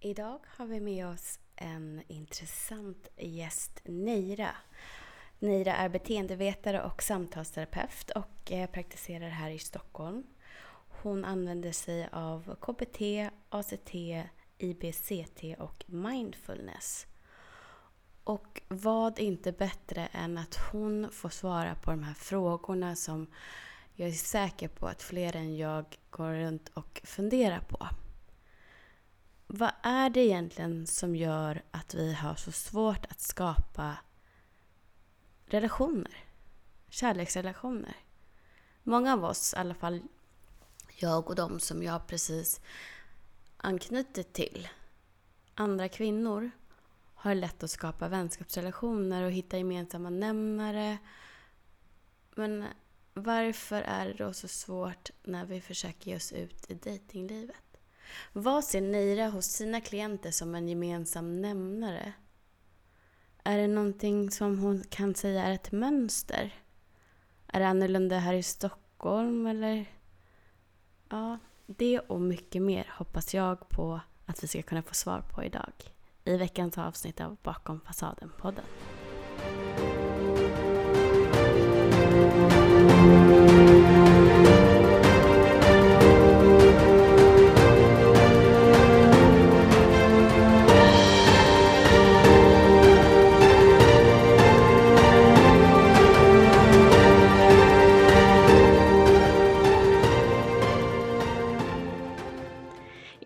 Idag har vi med oss en intressant gäst, Neira. Neira är beteendevetare och samtalsterapeut och eh, praktiserar här i Stockholm. Hon använder sig av KBT, ACT, IBCT och mindfulness. Och vad inte bättre än att hon får svara på de här frågorna som jag är säker på att fler än jag går runt och funderar på. Vad är det egentligen som gör att vi har så svårt att skapa relationer? Kärleksrelationer. Många av oss, i alla fall jag och de som jag precis anknutit till, andra kvinnor, har lätt att skapa vänskapsrelationer och hitta gemensamma nämnare. Men varför är det då så svårt när vi försöker ge oss ut i dejtinglivet? Vad ser Neira hos sina klienter som en gemensam nämnare? Är det någonting som hon kan säga är ett mönster? Är det annorlunda här i Stockholm eller? Ja, det och mycket mer hoppas jag på att vi ska kunna få svar på idag i veckans avsnitt av Bakom fasaden-podden.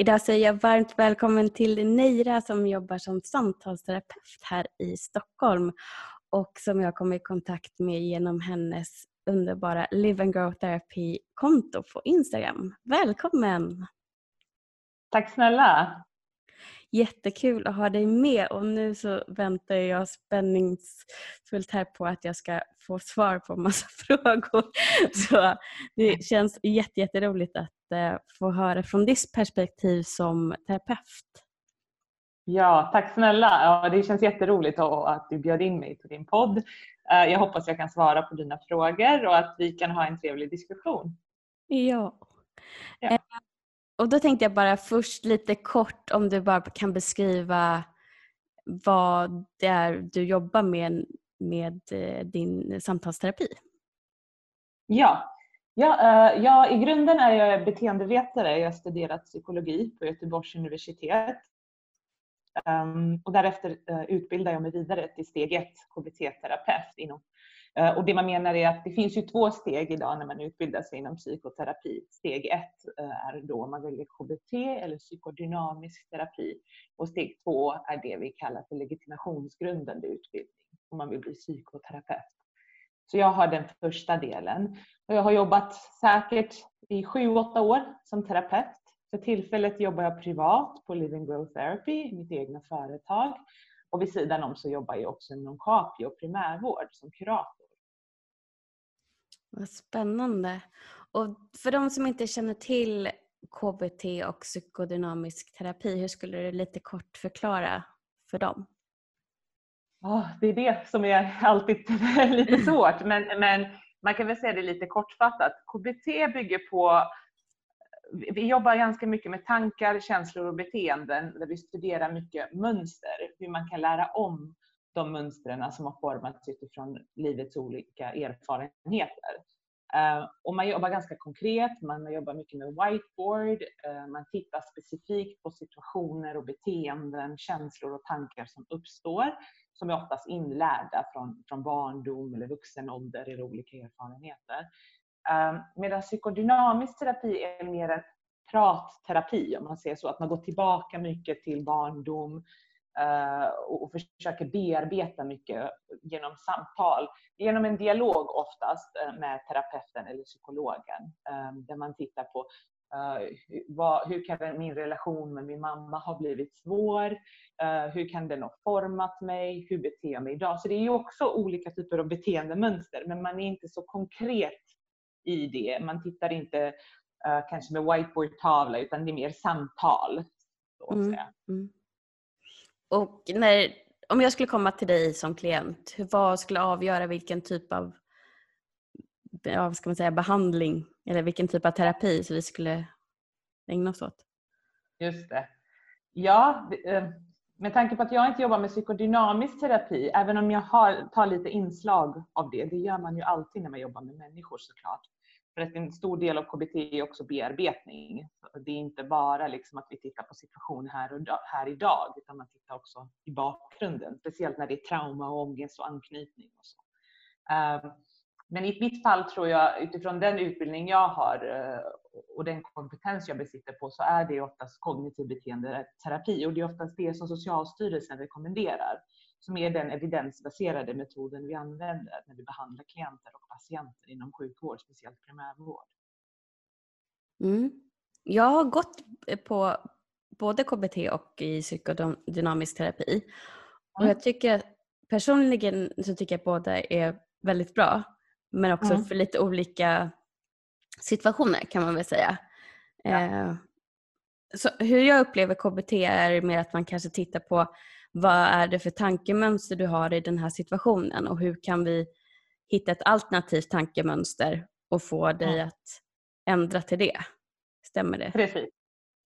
Idag säger jag varmt välkommen till Neira som jobbar som samtalsterapeut här i Stockholm och som jag kom i kontakt med genom hennes underbara Live and Grow Therapy-konto på Instagram. Välkommen! Tack snälla! Jättekul att ha dig med och nu så väntar jag spänningsfullt här på att jag ska få svar på massa frågor. Så det känns jätteroligt att eh, få höra från ditt perspektiv som terapeut. Ja, tack snälla. Ja, det känns jätteroligt att du bjöd in mig till din podd. Eh, jag hoppas jag kan svara på dina frågor och att vi kan ha en trevlig diskussion. Ja. ja. Och då tänkte jag bara först lite kort om du bara kan beskriva vad det är du jobbar med med eh, din samtalsterapi. Ja, ja, eh, ja i grunden är jag beteendevetare. Jag har studerat psykologi på Göteborgs universitet. Ehm, och därefter eh, utbildar jag mig vidare till steg 1 KBT-terapeut inom Eh, och det man menar är att det finns ju två steg idag när man utbildar sig inom psykoterapi. Steg ett eh, är då om man väljer KBT eller psykodynamisk terapi. Och steg två är det vi kallar för legitimationsgrundande utbildning om man vill bli psykoterapeut. Så jag har den första delen. Och jag har jobbat säkert i sju, åtta år som terapeut. För tillfället jobbar jag privat på Living Growth Therapy, mitt egna företag. Och vid sidan om så jobbar jag också inom Capio primärvård som kurator. Vad spännande. Och för de som inte känner till KBT och psykodynamisk terapi, hur skulle du lite kort förklara för dem? Oh, det är det som är alltid lite svårt, men, men man kan väl säga det lite kortfattat. KBT bygger på vi jobbar ganska mycket med tankar, känslor och beteenden där vi studerar mycket mönster, hur man kan lära om de mönstren som har formats utifrån livets olika erfarenheter. Uh, och man jobbar ganska konkret, man jobbar mycket med whiteboard, uh, man tittar specifikt på situationer och beteenden, känslor och tankar som uppstår, som är oftast inlärda från, från barndom eller vuxen ålder eller olika erfarenheter. Uh, medan psykodynamisk terapi är mer en pratterapi, om man säger så, att man går tillbaka mycket till barndom, och försöker bearbeta mycket genom samtal, genom en dialog oftast eh, med terapeuten eller psykologen eh, där man tittar på hur kan min relation med min mamma ha blivit svår? Hur kan den ha format mig? Hur beter jag mig idag? Så det är ju också olika typer av beteendemönster men man är inte så konkret i det. Man tittar inte kanske med whiteboard-tavla utan det är mer samtal. Så att mm, säga. Och när, om jag skulle komma till dig som klient, vad skulle avgöra vilken typ av ja, ska man säga, behandling eller vilken typ av terapi som vi skulle ägna oss åt? Just det. Ja, eh, med tanke på att jag inte jobbar med psykodynamisk terapi, även om jag har, tar lite inslag av det, det gör man ju alltid när man jobbar med människor såklart. För att en stor del av KBT är också bearbetning. Det är inte bara liksom att vi tittar på situationen här, och här idag, utan man tittar också i bakgrunden, speciellt när det är trauma, ångest och anknytning. Och så. Ehm, men i mitt fall tror jag, utifrån den utbildning jag har eh, och den kompetens jag besitter på, så är det oftast kognitiv beteendeterapi. Och det är oftast det som Socialstyrelsen rekommenderar, som är den evidensbaserade metoden vi använder när vi behandlar klienter och patienter inom sjukvård, speciellt primärvård. Mm. Jag har gått på både KBT och i psykodynamisk terapi. Och jag tycker personligen så tycker jag båda är väldigt bra. Men också mm. för lite olika situationer kan man väl säga. Ja. Eh, så hur jag upplever KBT är mer att man kanske tittar på vad är det för tankemönster du har i den här situationen och hur kan vi hitta ett alternativt tankemönster och få dig ja. att ändra till det. Stämmer det? Precis.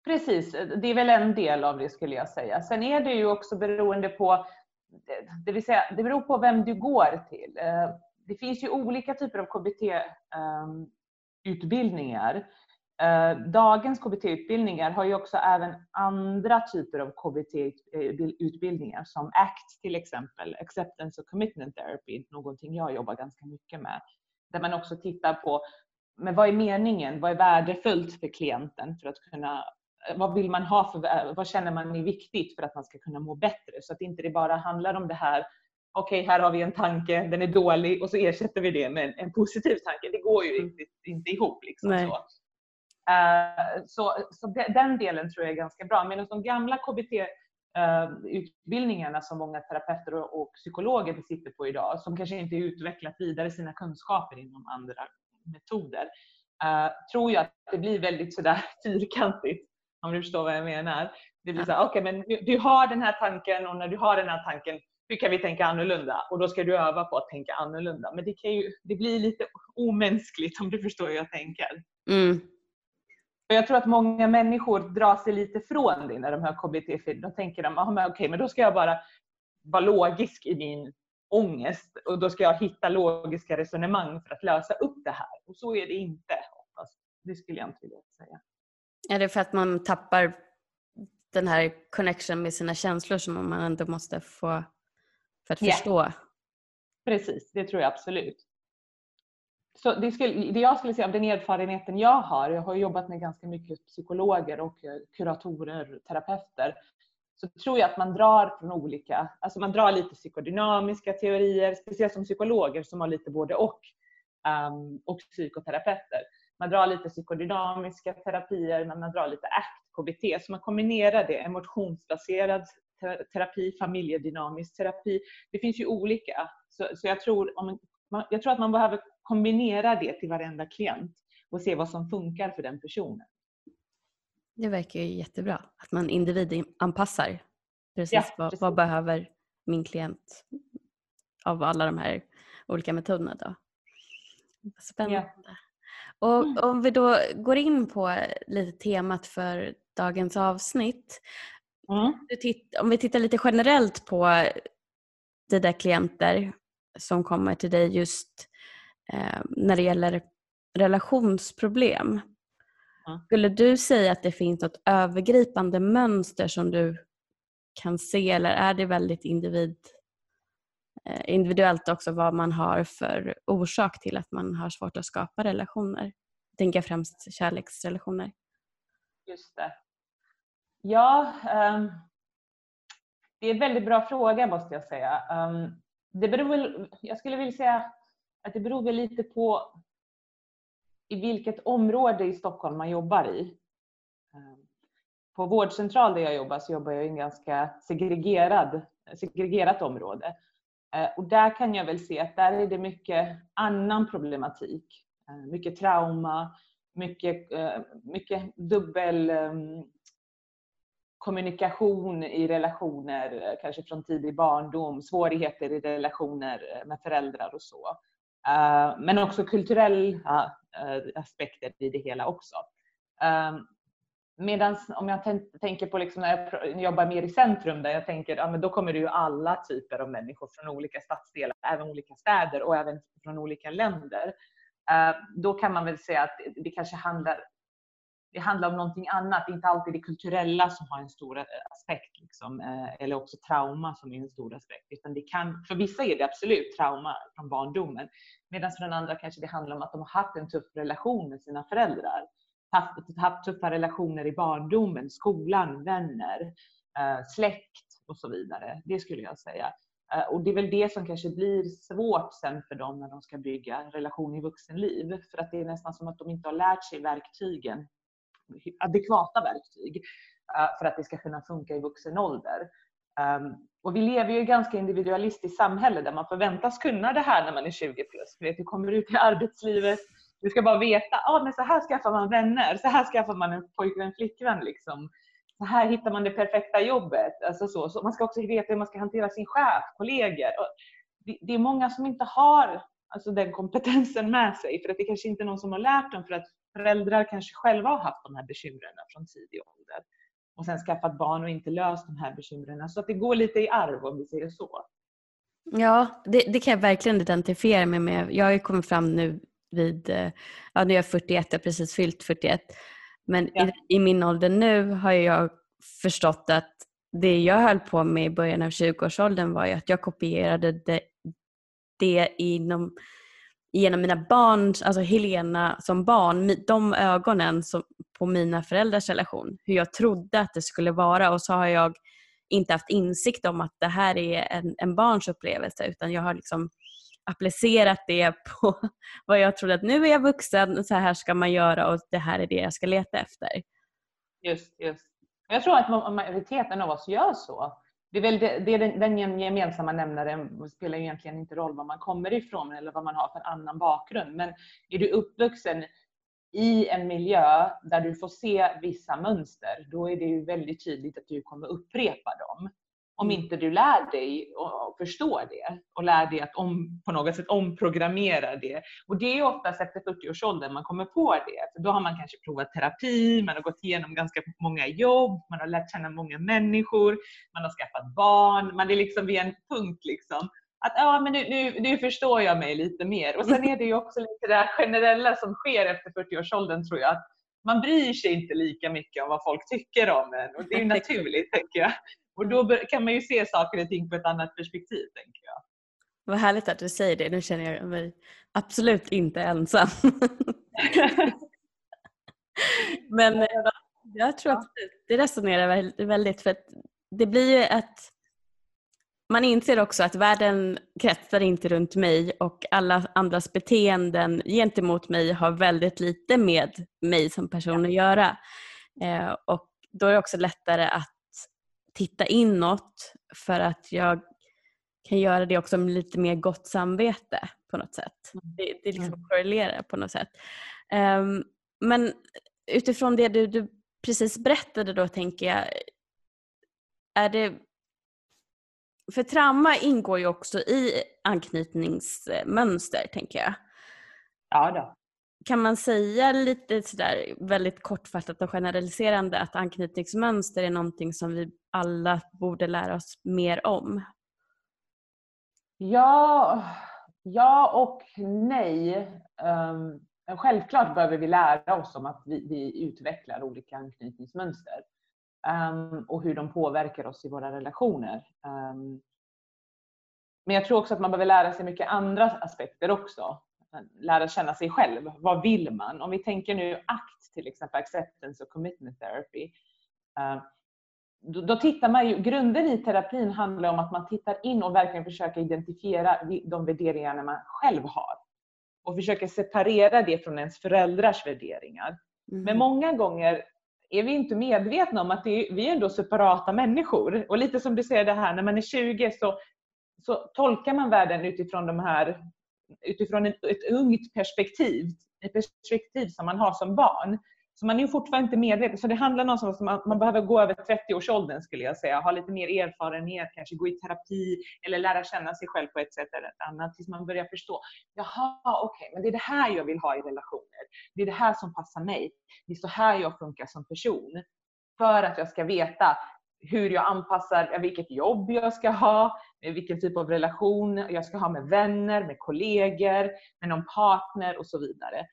Precis, det är väl en del av det skulle jag säga. Sen är det ju också beroende på, det vill säga det beror på vem du går till. Eh, det finns ju olika typer av KBT-utbildningar. Eh, dagens KBT-utbildningar har ju också även andra typer av KBT-utbildningar som ACT till exempel, Acceptance och Commitment Therapy, någonting jag jobbar ganska mycket med. Där man också tittar på men vad är meningen? Vad är värdefullt för klienten för att kunna vad vill man ha för, vad känner man är viktigt för att man ska kunna må bättre? Så att inte det bara handlar om det här okej, okay, här har vi en tanke, den är dålig och så ersätter vi det med en positiv tanke. Det går ju inte, inte ihop. Liksom, så. Uh, så, så den delen tror jag är ganska bra. Medan de gamla KBT-utbildningarna uh, som många terapeuter och, psykologer besitter på idag, som kanske inte utvecklat vidare sina kunskaper inom andra metoder, uh, tror jag att det blir väldigt sådär fyrkantigt, om du förstår vad jag menar. Det blir så okej okay, men du, du har den här tanken och när du har den här tanken hur kan vi tänka annorlunda? Och då ska du öva på att tänka annorlunda. Men det, kan ju, det blir lite omänskligt om du förstår hur jag tänker. Mm. Jag tror att många människor drar sig lite från det när de hör KBT. Då tänker de, ah, okej, men då ska jag bara vara logisk i min ångest och då ska jag hitta logiska resonemang för att lösa upp det här. Och så är det inte oftast. Det skulle jag inte vilja säga. Är det för att man tappar den här connection med sina känslor som man ändå måste få för att yeah. förstå. Precis, det tror jag absolut. Så det, skulle, det jag skulle säga av den erfarenheten jag har, jag har jobbat med ganska mycket psykologer och eh, kuratorer, terapeuter, så tror jag att man drar från olika, alltså man drar lite psykodynamiska teorier, speciellt som psykologer som har lite både och, um, och psykoterapeuter. Man drar lite psykodynamiska terapier, men man drar lite ACT, KBT, så man kombinerar det, emotionsbaserad terapi, familjedynamisk terapi. Det finns ju olika. Så, så jag, tror om, jag tror att man behöver kombinera det till varenda klient och se vad som funkar för den personen. Det verkar ju jättebra, att man individanpassar precis, ja, vad, precis. vad behöver min klient av alla de här olika metoderna. Då. Spännande. Ja. Och om vi då går in på lite temat för dagens avsnitt. Mm. Om vi tittar lite generellt på dina klienter som kommer till dig just eh, när det gäller relationsproblem. Mm. Skulle du säga att det finns något övergripande mönster som du kan se eller är det väldigt individ, eh, individuellt också vad man har för orsak till att man har svårt att skapa relationer? Jag tänker främst kärleksrelationer. Just det. Ja, um, det är en väldigt bra fråga måste jag säga. Um, det beror väl, jag skulle vilja säga att det beror väl lite på i vilket område i Stockholm man jobbar i. Ehm, på vårdcentral där jag jobbar så jobbar jag i en ganska segregerad, segregerat område. Eh, och där kan jag väl se att där är det mycket annan problematik. Eh, mycket trauma, mycket, eh, mycket dubbel ehm, kommunikation i relationer, eh, kanske från tidig barndom, svårigheter i relationer eh, med föräldrar och så. Eh, men också kulturella aspekter i det hela också. Ehm, medan om jag tänker på liksom när jag jobbar mer i centrum där jag tänker ja, då kommer det ju alla typer av människor från olika stadsdelar, även olika städer och även från olika länder. Då kan man väl säga att det kanske handlar, det handlar om någonting annat. Det är inte alltid det kulturella som har en stor eh, aspekt liksom, eh, eller också trauma som är en stor aspekt. Utan det kan, för vissa är det absolut trauma från barndomen medan för den andra kanske det handlar om att de har haft en tuff relation med sina föräldrar haft, haft tuffa relationer i barndomen, skolan, vänner, eh, släkt och så vidare. Det skulle jag säga. Och det är väl det som kanske blir svårt sen för dem när de ska bygga relation i vuxenliv. För att det är nästan som att de inte har lärt sig verktygen, adekvata verktyg, eh, för att det ska kunna funka i vuxen ålder. Ehm, och vi lever ju i ett ganska individualistiskt samhälle där man förväntas kunna det här när man är 20 plus. Du, vet, du kommer ut i arbetslivet, du ska bara veta, ah, men så här skaffar man vänner, så här skaffar man en pojkvän, flickvän. Liksom. Så här hittar man det perfekta jobbet. Alltså så. så man ska också veta hur man ska hantera sin chef, kollegor. Och det är många som inte har alltså, den kompetensen med sig för att det kanske inte är någon som har lärt dem för att föräldrar kanske själva har haft de här bekymren från tidig ålder och sen skaffat barn och inte löst de här bekymren. Så att det går lite i arv om vi säger så. Ja, det, det kan jag verkligen identifiera mig med. Jag har ju kommit fram nu vid, eh, ja nu är jag 41, jag har precis fyllt 41. Men ja. i, i, min ålder nu har jag förstått att det jag höll på med i början av 20-årsåldern var ju att jag kopierade det, det inom, genom mina barn, alltså Helena som barn, de ögonen som, på mina föräldrars relation. Hur jag trodde att det skulle vara och så har jag inte haft insikt om att det här är en, en barns upplevelse utan jag har liksom applicerat det på vad jag trodde att nu är jag vuxen, så här ska man göra och det här är det jag ska leta efter. Just, just. Jag tror att majoriteten av oss gör så. Det är väl det, det är den, den gemensamma nämnaren, det spelar egentligen inte roll var man kommer ifrån eller vad man har för annan bakgrund. Men är du uppvuxen i en miljö där du får se vissa mönster, då är det ju väldigt tydligt att du kommer upprepa dem. Om mm. inte du lär dig och förstår det och lär dig att om, på något sätt omprogrammera det. Och det är oftast efter 40-årsåldern man kommer på det. För då har man kanske provat terapi, man har gått igenom ganska många jobb, man har lärt känna många människor, man har skaffat barn, man är liksom vid en punkt liksom att ja, men nu, nu, nu förstår jag mig lite mer. Och sen är det ju också lite det generella som sker efter 40-årsåldern tror jag. Att man bryr sig inte lika mycket om vad folk tycker om en och det är ju naturligt tänker jag. Och då kan man ju se saker och ting på ett annat perspektiv, tänker jag. Vad härligt att du säger det. Nu känner jag mig absolut inte ensam. Men jag tror att det resonerar väldigt för att det blir ju att man inser också att världen kretsar inte runt mig och alla andras beteenden gentemot mig har väldigt lite med mig som person att göra. Eh, och då är det också lättare att titta inåt för att jag kan göra det också med lite mer gott samvete på något sätt. Mm. Det, det liksom mm. korrelerar på något sätt. Um, men utifrån det du, du precis berättade då tänker jag, är det för trauma ingår ju också i anknytningsmönster, tänker jag. Ja då kan man säga lite sådär väldigt kortfattat och generaliserande att anknytningsmönster är någonting som vi alla borde lära oss mer om? Ja, ja och nej. Um, självklart behöver vi lära oss om att vi, vi utvecklar olika anknytningsmönster um, och hur de påverkar oss i våra relationer. Um, men jag tror också att man behöver lära sig mycket andra aspekter också lära känna sig själv. Vad vill man? Om vi tänker nu ACT till exempel, Acceptance och Commitment Therapy. Eh, då, då tittar man ju, grunden i terapin handlar om att man tittar in och verkligen försöker identifiera de värderingar man själv har. Och försöker separera det från ens föräldrars värderingar. Mm. Men många gånger är vi inte medvetna om att är, vi är ändå separata människor. Och lite som du säger det här, när man är 20 så, så tolkar man världen utifrån de här utifrån ett, ett ungt perspektiv, ett perspektiv som man har som barn. Så man är ju fortfarande inte medveten. Så det handlar någonstans om att man behöver gå över 30-årsåldern skulle jag säga. Ha lite mer erfarenhet, kanske gå i terapi eller lära känna sig själv på ett sätt eller ett annat. Tills man börjar förstå. Jaha, okej, okay, men det är det här jag vill ha i relationer. Det är det här som passar mig. Det är så här jag funkar som person. För att jag ska veta hur jag anpassar, vilket jobb jag ska ha, vilken typ av relation jag ska ha med vänner, med kollegor, med någon partner och så vidare.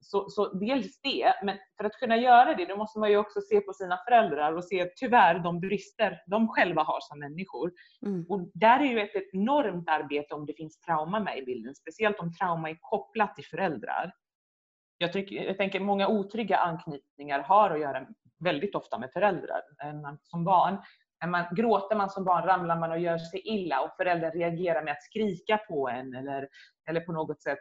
Så, så dels det, men för att kunna göra det, då måste man ju också se på sina föräldrar och se tyvärr de brister de själva har som människor. Mm. Och där är ju ett enormt arbete om det finns trauma med i bilden, speciellt om trauma är kopplat till föräldrar. Jag, tycker, jag tänker många otrygga anknytningar har att göra väldigt ofta med föräldrar. Som barn man, gråter man som barn ramlar man och gör sig illa och föräldrar reagerar med att skrika på en eller, eller på något sätt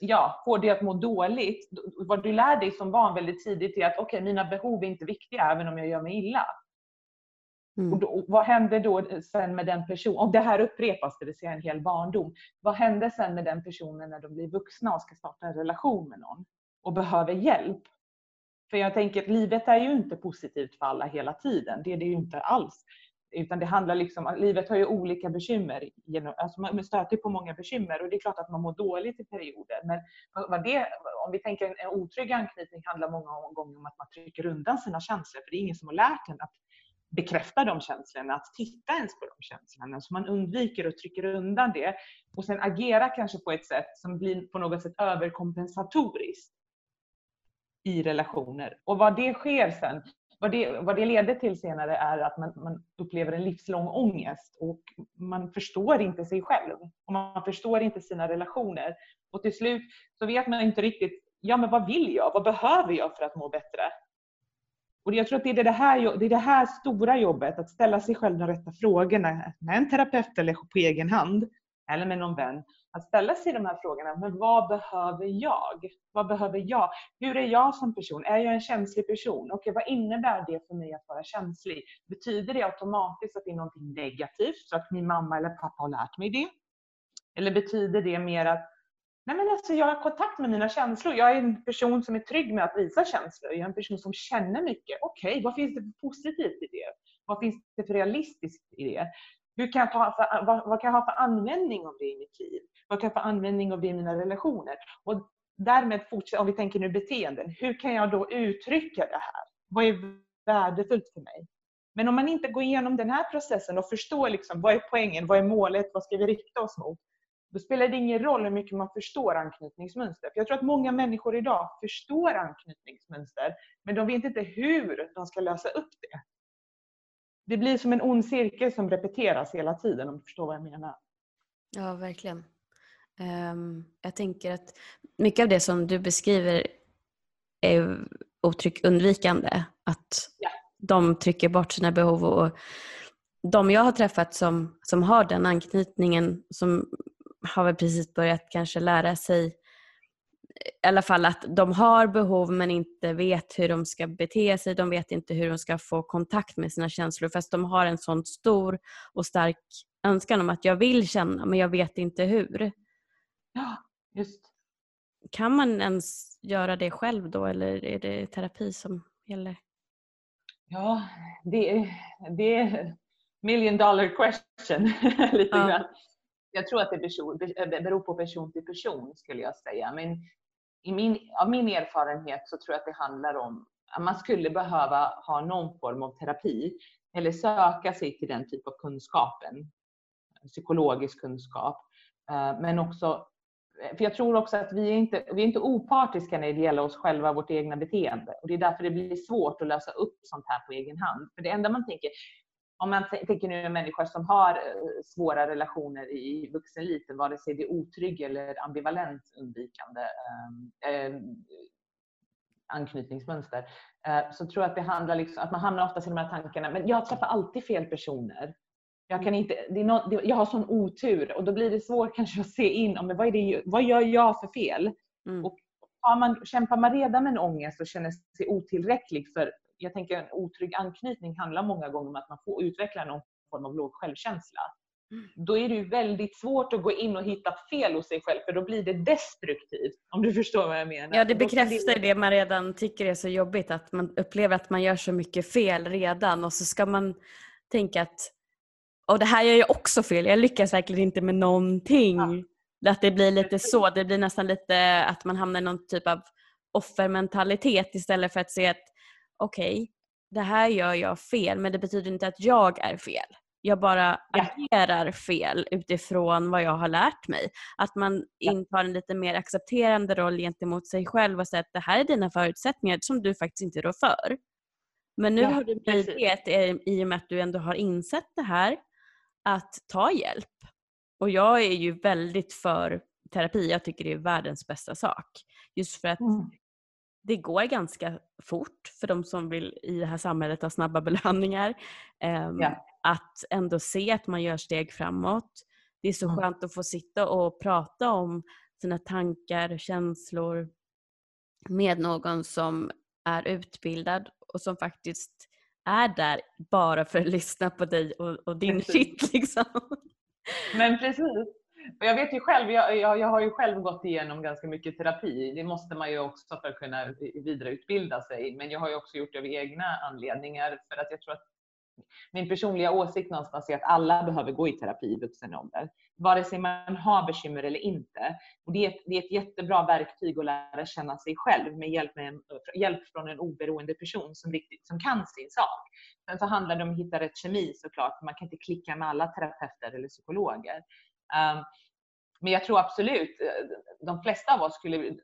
ja, får det att må dåligt. Vad du lär dig som barn väldigt tidigt är att okej, okay, mina behov är inte viktiga även om jag gör mig illa. Mm. Och då, vad händer då sen med den personen? Och det här upprepas, det vill säga en hel barndom. Vad händer sen med den personen när de blir vuxna och ska starta en relation med någon och behöver hjälp? För jag tänker att livet är ju inte positivt för alla hela tiden. Det är det ju inte alls. Utan det handlar liksom om livet har ju olika bekymmer. Alltså man stöter på många bekymmer och det är klart att man mår dåligt i perioder. Men vad det, om vi tänker en otrygg anknytning handlar många gånger om att man trycker undan sina känslor. För det är ingen som har lärt en att bekräfta de känslorna, att titta ens på de känslorna. Så man undviker och trycker undan det och sen agerar kanske på ett sätt som blir på något sätt överkompensatoriskt i relationer. Och vad det sker sen, vad det, vad det leder till senare är att man, man, upplever en livslång ångest och man förstår inte sig själv. Och man förstår inte sina relationer. Och till slut så vet man inte riktigt, ja men vad vill jag? Vad behöver jag för att må bättre? Och jag tror att det är det, här, det är det här stora jobbet, att ställa sig själv de rätta frågorna med en terapeut eller på egen hand, eller med någon vän att ställa sig de här frågorna. Men vad behöver jag? Vad behöver jag? Hur är jag som person? Är jag en känslig person? Okej, vad innebär det för mig att vara känslig? Betyder det automatiskt att det är någonting negativt, så att min mamma eller pappa har lärt mig det? Eller betyder det mer att Nej, men alltså, jag har kontakt med mina känslor. Jag är en person som är trygg med att visa känslor. Jag är en person som känner mycket. Okej, okay, vad finns det för positivt i det? Vad finns det för realistiskt i det? Hur kan jag ta för, vad, vad, kan jag ha för användning av det i mitt liv? Vad kan jag ha för användning av det i mina relationer? Och därmed, om vi tänker nu beteenden, hur kan jag då uttrycka det här? Vad är värdefullt för mig? Men om man inte går igenom den här processen och förstår liksom, vad är poängen, vad är målet, vad ska vi rikta oss mot? Då spelar det ingen roll hur mycket man förstår anknytningsmönster. För jag tror att många människor idag förstår anknytningsmönster, men de vet inte hur de ska lösa upp det. Det blir som en ond cirkel som repeteras hela tiden om du förstår vad jag menar. Ja, verkligen. Um, jag tänker att mycket av det som du beskriver är otryck undvikande. Att ja. de trycker bort sina behov. Och de jag har träffat som, som har den anknytningen, som har väl precis börjat kanske lära sig i alla fall att de har behov men inte vet hur de ska bete sig. De vet inte hur de ska få kontakt med sina känslor fast de har en sån stor och stark önskan om att jag vill känna men jag vet inte hur. Ja, just. Kan man ens göra det själv då eller är det terapi som gäller? Ja, det är, det är million dollar question. lite ja. grann. Jag tror att det beror på person till person skulle jag säga. Men i min, av min erfarenhet så tror jag att det handlar om att man skulle behöva ha någon form av terapi eller söka sig till den typ av kunskapen. Psykologisk kunskap. Eh, men också eh, för jag tror också att vi är inte vi är inte opartiska när det gäller oss själva och vårt egna beteende. Och det är därför det blir svårt att lösa upp sånt här på egen hand. För det enda man tänker, om man tänker nu människor som har eh, svåra relationer i vuxenlivet, vare sig det är otrygg eller ambivalent undvikande äh, anknytningsmönster, äh, så tror jag att det handlar liksom, att man hamnar ofta i de här tankarna, men jag träffar alltid fel personer. Jag, kan inte, det är något, jag har sån otur och då blir det svårt kanske att se in men vad, är det, vad gör jag för fel. Mm. Och har man, kämpar man redan med en ångest och känner sig otillräcklig för jag tänker en otrygg anknytning handlar många gånger om att man får utveckla någon form av låg självkänsla. då är det ju väldigt svårt att gå in och hitta fel hos sig själv för då blir det destruktivt. Om du förstår vad jag menar. Ja, det bekräftar det man redan tycker är så jobbigt, att man upplever att man gör så mycket fel redan och så ska man tänka att och det här gör jag också fel, jag lyckas verkligen inte med någonting. Ja. Att det blir lite så, det blir nästan lite att man hamnar i någon typ av offermentalitet istället för att se att okej, okay, det här gör jag fel men det betyder inte att jag är fel. Jag bara ja. agerar fel utifrån vad jag har lärt mig. Att man ja. intar en lite mer accepterande roll gentemot sig själv och säger att det här är dina förutsättningar som du faktiskt inte rår för. Men nu ja, har du möjlighet i och med att du ändå har insett det här att ta hjälp. Och jag är ju väldigt för terapi. Jag tycker det är världens bästa sak. Just för att mm. Det går ganska fort för de som vill i det här samhället ha snabba belöningar. Um, ja. Att ändå se att man gör steg framåt. Det är så mm. skönt att få sitta och prata om sina tankar och känslor med någon som är utbildad och som faktiskt är där bara för att lyssna på dig och, och din precis. shit liksom. Men precis. Och jag vet ju själv, jag, jag, jag, har ju själv gått igenom ganska mycket terapi. Det måste man ju också för att kunna vidareutbilda sig. Men jag har ju också gjort det av egna anledningar för att jag tror att min personliga åsikt någonstans är att alla behöver gå i terapi i vuxen ålder. Vare sig man har bekymmer eller inte. Och det, är ett, det är ett jättebra verktyg att lära känna sig själv med hjälp, med en, hjälp från en oberoende person som, riktigt, som kan sin sak. Sen så handlar det om att hitta rätt kemi såklart. Man kan inte klicka med alla terapeuter eller psykologer. Um, men jag tror absolut, eh, de flesta av oss skulle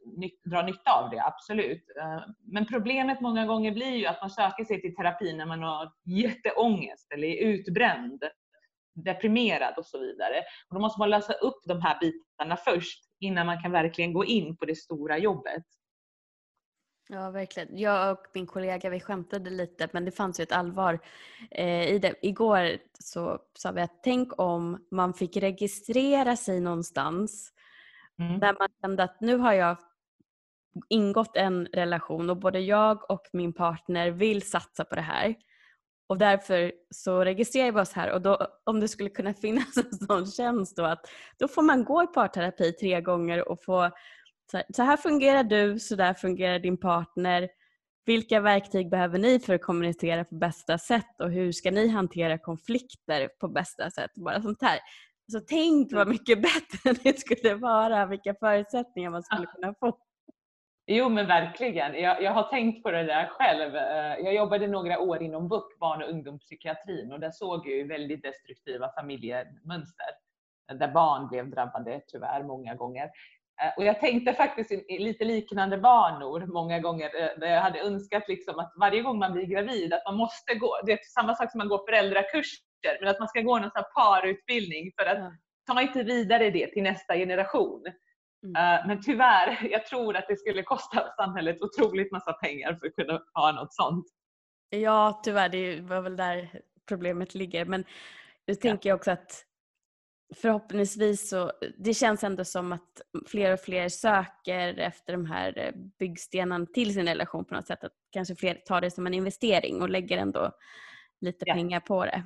dra nytta av det, absolut. Ehm, men problemet många gånger blir ju att man söker sig till terapi när man har jätteångest eller är utbränd, deprimerad och så vidare. Och då måste man lösa upp de här bitarna först innan man kan verkligen gå in på det stora jobbet. Ja, verkligen. Jag och min kollega vi skämtade lite men det fanns ju ett allvar eh, i det. Igår så sa vi att tänk om man fick registrera sig någonstans mm. där man kände att nu har jag ingått en relation och både jag och min partner vill satsa på det här. Och därför så registrerar vi oss här och då, om det skulle kunna finnas en sån tjänst då att då får man gå i parterapi tre gånger och få så här, fungerar du, så där fungerar din partner. Vilka verktyg behöver ni för att kommunicera på bästa sätt och hur ska ni hantera konflikter på bästa sätt? Bara sånt här. Så tänk vad mm. mycket bättre det skulle vara, vilka förutsättningar man skulle kunna få. Jo men verkligen. Jag, jag, har tänkt på det där själv. Eh, jag jobbade några år inom BUP, barn och ungdomspsykiatrin, och där såg jag ju väldigt destruktiva familjemönster där barn blev drabbade tyvärr många gånger. Eh, och jag tänkte faktiskt i lite liknande banor många gånger. Eh, där jag hade önskat liksom att varje gång man blir gravid att man måste gå, det är samma sak som man går föräldrakurser, men att man ska gå någon sån parutbildning för att ta inte vidare det till nästa generation. Mm. Eh, men tyvärr, jag tror att det skulle kosta samhället otroligt massa pengar för att kunna ha något sånt. Ja, tyvärr, det var väl där problemet ligger. Men nu tänker jag också att förhoppningsvis så, det känns ändå som att fler och fler söker efter de här eh, byggstenarna till sin relation på något sätt. Att kanske fler tar det som en investering och lägger ändå lite ja. pengar på det.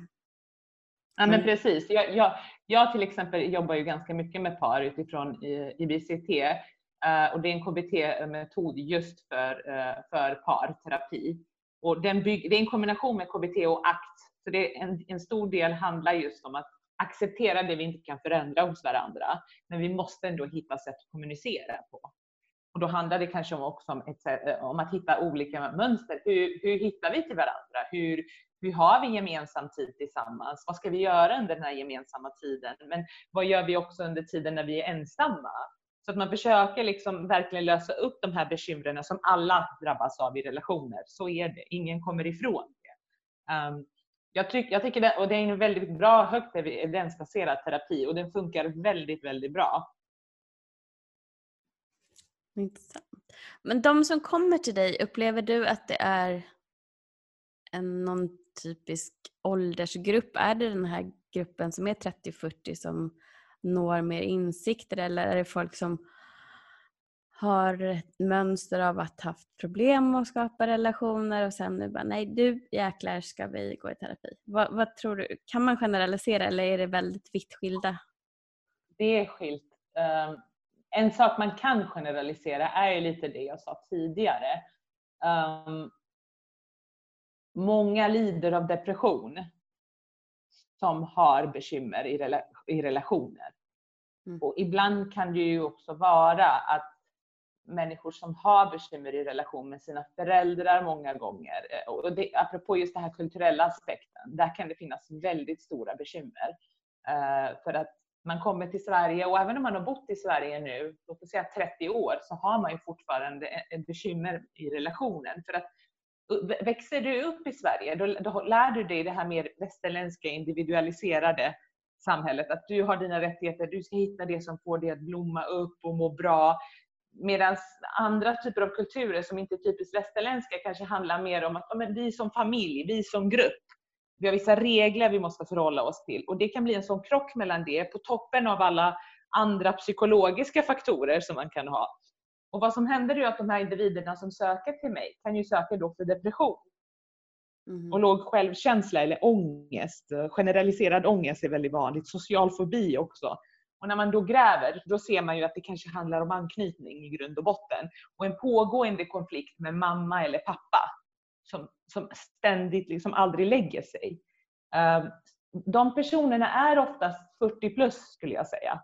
Ja men precis. Jag, jag, jag, till exempel jobbar ju ganska mycket med par utifrån IBCT eh, och det är en KBT-metod just för, eh, för parterapi. Och den bygg, det är en kombination med KBT och ACT. Så det är en, en stor del handlar just om att acceptera det vi inte kan förändra hos varandra. Men vi måste ändå hitta sätt att kommunicera på. Och då handlar det kanske också om, ett, eh, om att hitta olika mönster. Hur, hur hittar vi till varandra? Hur, hur har vi gemensam tid tillsammans? Vad ska vi göra under den här gemensamma tiden? Men vad gör vi också under tiden när vi är ensamma? Så att man försöker liksom verkligen lösa upp de här bekymren som alla drabbas av i relationer. Så är det. Ingen kommer ifrån det. Um, jag, tyck, jag tycker det, och det är en väldigt bra, högt evidensbaserad terapi och den funkar väldigt, väldigt bra. Intressant. Men de som kommer till dig, upplever du att det är en, någon typisk åldersgrupp? Är det den här gruppen som är 30-40 som når mer insikter eller är det folk som har ett mönster av att haft problem att skapa relationer och sen nu bara nej du jäklar ska vi gå i terapi. Vad, vad tror du, kan man generalisera eller är det väldigt vitt skilda? Det är skilt. Um, en sak man kan generalisera är ju lite det jag sa tidigare. Um, många lider av depression som har bekymmer i, rela i relationer. Mm. Och ibland kan det ju också vara att människor som har bekymmer i relation med sina föräldrar många gånger. Eh, och det, apropå just den här kulturella aspekten, där kan det finnas väldigt stora bekymmer. Uh, för att man kommer till Sverige och även om man har bott i Sverige nu, låt oss säga 30 år, så har man ju fortfarande e-, ett bekymmer i relationen. För att eh, växer du upp i Sverige, då, då lär du dig det här mer västerländska individualiserade samhället. Att du har dina rättigheter, du ska hitta det som får dig att blomma upp och må bra. Medan andra typer av kulturer som inte är typiskt västerländska kanske handlar mer om att ja, vi som familj, vi som grupp, vi har vissa regler vi måste förhålla oss till. Och det kan bli en sån krock mellan det, på toppen av alla andra psykologiska faktorer som man kan ha. Och vad som händer är att de här individerna som söker till mig kan ju söka då för depression. Mm. Och låg självkänsla eller ångest. Generaliserad ångest är väldigt vanligt. Social fobi också. Och när man då gräver, då ser man ju att det kanske handlar om anknytning i grund och botten. Och en pågående konflikt med mamma eller pappa som, som ständigt liksom aldrig lägger sig. Ehm, de personerna är oftast 40 plus skulle jag säga.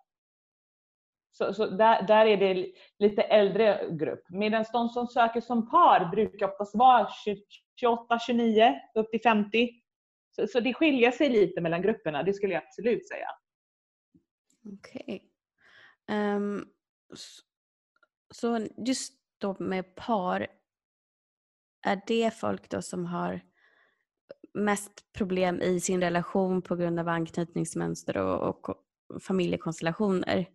Så, så där, där, är det lite äldre grupp. Medan de som söker som par brukar oftast vara 28, 29, upp till 50. Så, så det skiljer sig lite mellan grupperna, det skulle jag absolut säga. Okej. Ehm, okay. Um, så just då med par, är det folk då som har mest problem i sin relation på grund av anknytningsmönster och, och familjekonstellationer?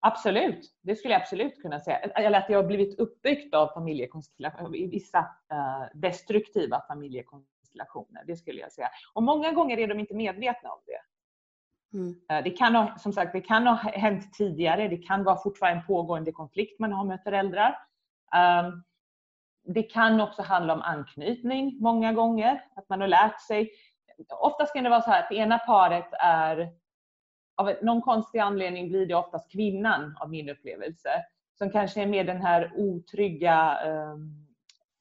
Absolut, det skulle jag absolut kunna säga. Eller att det har blivit uppbyggt av familjekonstellationer, i vissa uh, destruktiva familjekonstellationer. Det skulle jag säga. Och många gånger är de inte medvetna om det. Mm. Uh, det kan ha, som sagt, det kan ha hänt tidigare. Det kan vara fortfarande en pågående konflikt man har med föräldrar. Um, det kan också handla om anknytning många gånger. Att man har lärt sig. Oftast kan det vara så här att det ena paret är av någon konstig anledning blir det oftast kvinnan av min upplevelse som kanske är mer den här otrygga, um,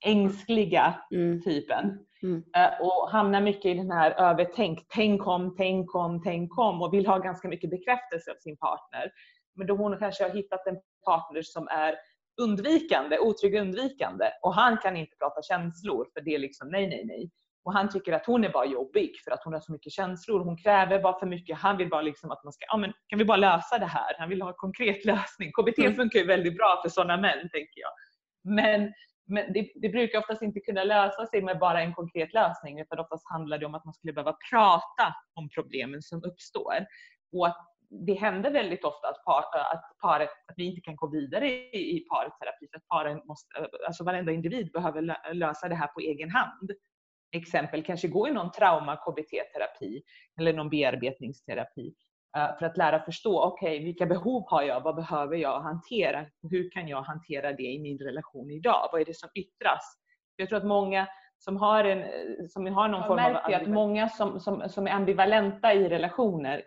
ängsliga mm. typen. Mm. Uh, och hamnar mycket i den här övertänk, tänk om, tänk om, tänk om och vill ha ganska mycket bekräftelse av sin partner. Men då hon kanske har hittat en partner som är undvikande, otrygg undvikande och han kan inte prata känslor för det är liksom nej, nej, nej. Och han tycker att hon är bara jobbig för att hon har så mycket känslor. Hon kräver bara för mycket. Han vill bara liksom att man ska, ja men kan vi bara lösa det här? Han vill ha en konkret lösning. KBT mm. funkar ju väldigt bra för sådana män, tänker jag. Men, men det, det, brukar oftast inte kunna lösa sig med bara en konkret lösning, utan oftast handlar det om att man skulle behöva prata om problemen som uppstår. Och att det händer väldigt ofta att, par, att, paret, att vi inte kan gå vidare i, i parterapi för att paren måste, alltså varenda individ behöver lösa det här på egen hand exempel kanske gå i någon trauma KBT-terapi eller någon bearbetningsterapi för att lära förstå, okej, okay, vilka behov har jag? Vad behöver jag hantera? Hur kan jag hantera det i min relation idag? Vad är det som yttras? Jag tror att många som har, en, som har någon jag form av... att många som, som, som är ambivalenta i relationer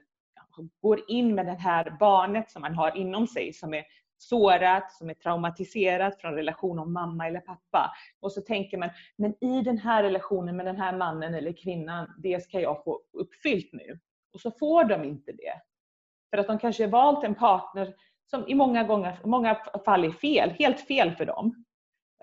går in med det här barnet som man har inom sig som är sårat, som är traumatiserat från relation om mamma eller pappa. Och så tänker man, men i den här relationen med den här mannen eller kvinnan, det ska jag få uppfyllt nu. Och så får de inte det. För att de kanske har valt en partner som i många, gånger, många fall är fel, helt fel för dem.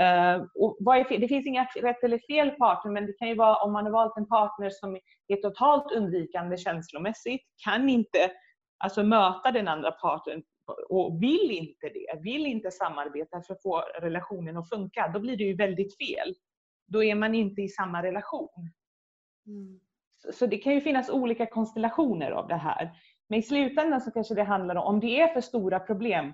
Uh, och vad är fel? Det finns inga rätt eller fel partner, men det kan ju vara om man har valt en partner som är totalt undvikande känslomässigt, kan inte alltså möta den andra parten och vill inte det, vill inte samarbeta för att få relationen att funka, då blir det ju väldigt fel. Då är man inte i samma relation. Mm. Så det kan ju finnas olika konstellationer av det här. Men i slutändan så kanske det handlar om, om det är för stora problem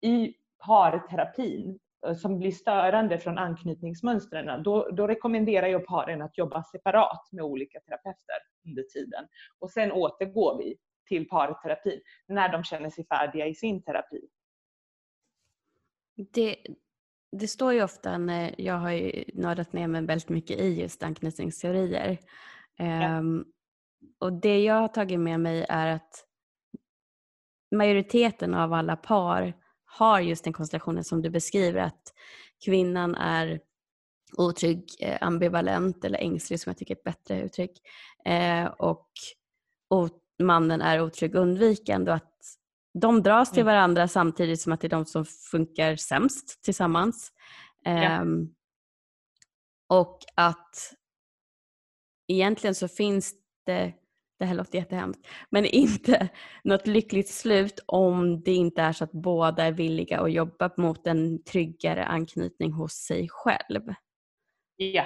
i parterapin eh, som blir störande från anknytningsmönstren, då, då rekommenderar jag paren att jobba separat med olika terapeuter under tiden. Och sen återgår vi till parterapi när de känner sig färdiga i sin terapi. Det, det står ju ofta när jag har ju nördat ner mig väldigt mycket i just anknytningsteorier. Ja. Um, och det jag har tagit med mig är att majoriteten av alla par har just den konstellationen som du beskriver att kvinnan är otrygg, eh, ambivalent eller ängslig som jag tycker är ett bättre uttryck eh, och, mannen är otrygg undvikande och att de dras till mm. varandra samtidigt som att det är de som funkar sämst tillsammans. Ja. Um, och att egentligen så finns det, det här låter jättehemskt, men inte något lyckligt slut om det inte är så att båda är villiga att jobba mot en tryggare anknytning hos sig själv. Ja,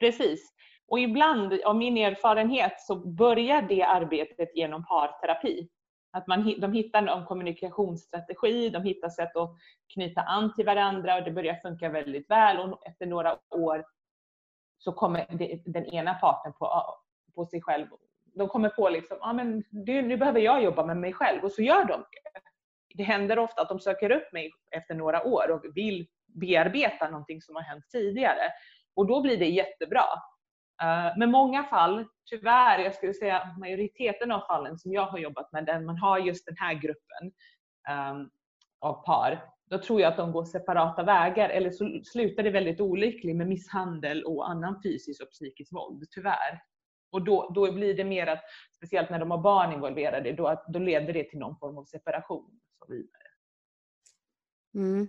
precis. Och ibland, av min erfarenhet, så börjar det arbetet genom parterapi. Att man, de hittar en kommunikationsstrategi, de hittar sätt att knyta an till varandra och det börjar funka väldigt väl och efter några år så kommer den ena parten på, på sig själv. De kommer på liksom, ah, men det, nu behöver jag jobba med mig själv och så gör de det. Det händer ofta att de söker upp mig efter några år och vill bearbeta någonting som har hänt tidigare. Och då blir det jättebra. Eh, men många fall, tyvärr, jag skulle säga majoriteten av fallen som jag har jobbat med, där man har just den här gruppen ehm, av par, då tror jag att de går separata vägar eller så slutar det väldigt olyckligt med misshandel och annan fysisk och psykisk våld, tyvärr. Och då, då blir det mer att, speciellt när de har barn involverade, då, då leder det till någon form av separation. Och så vidare. Mm.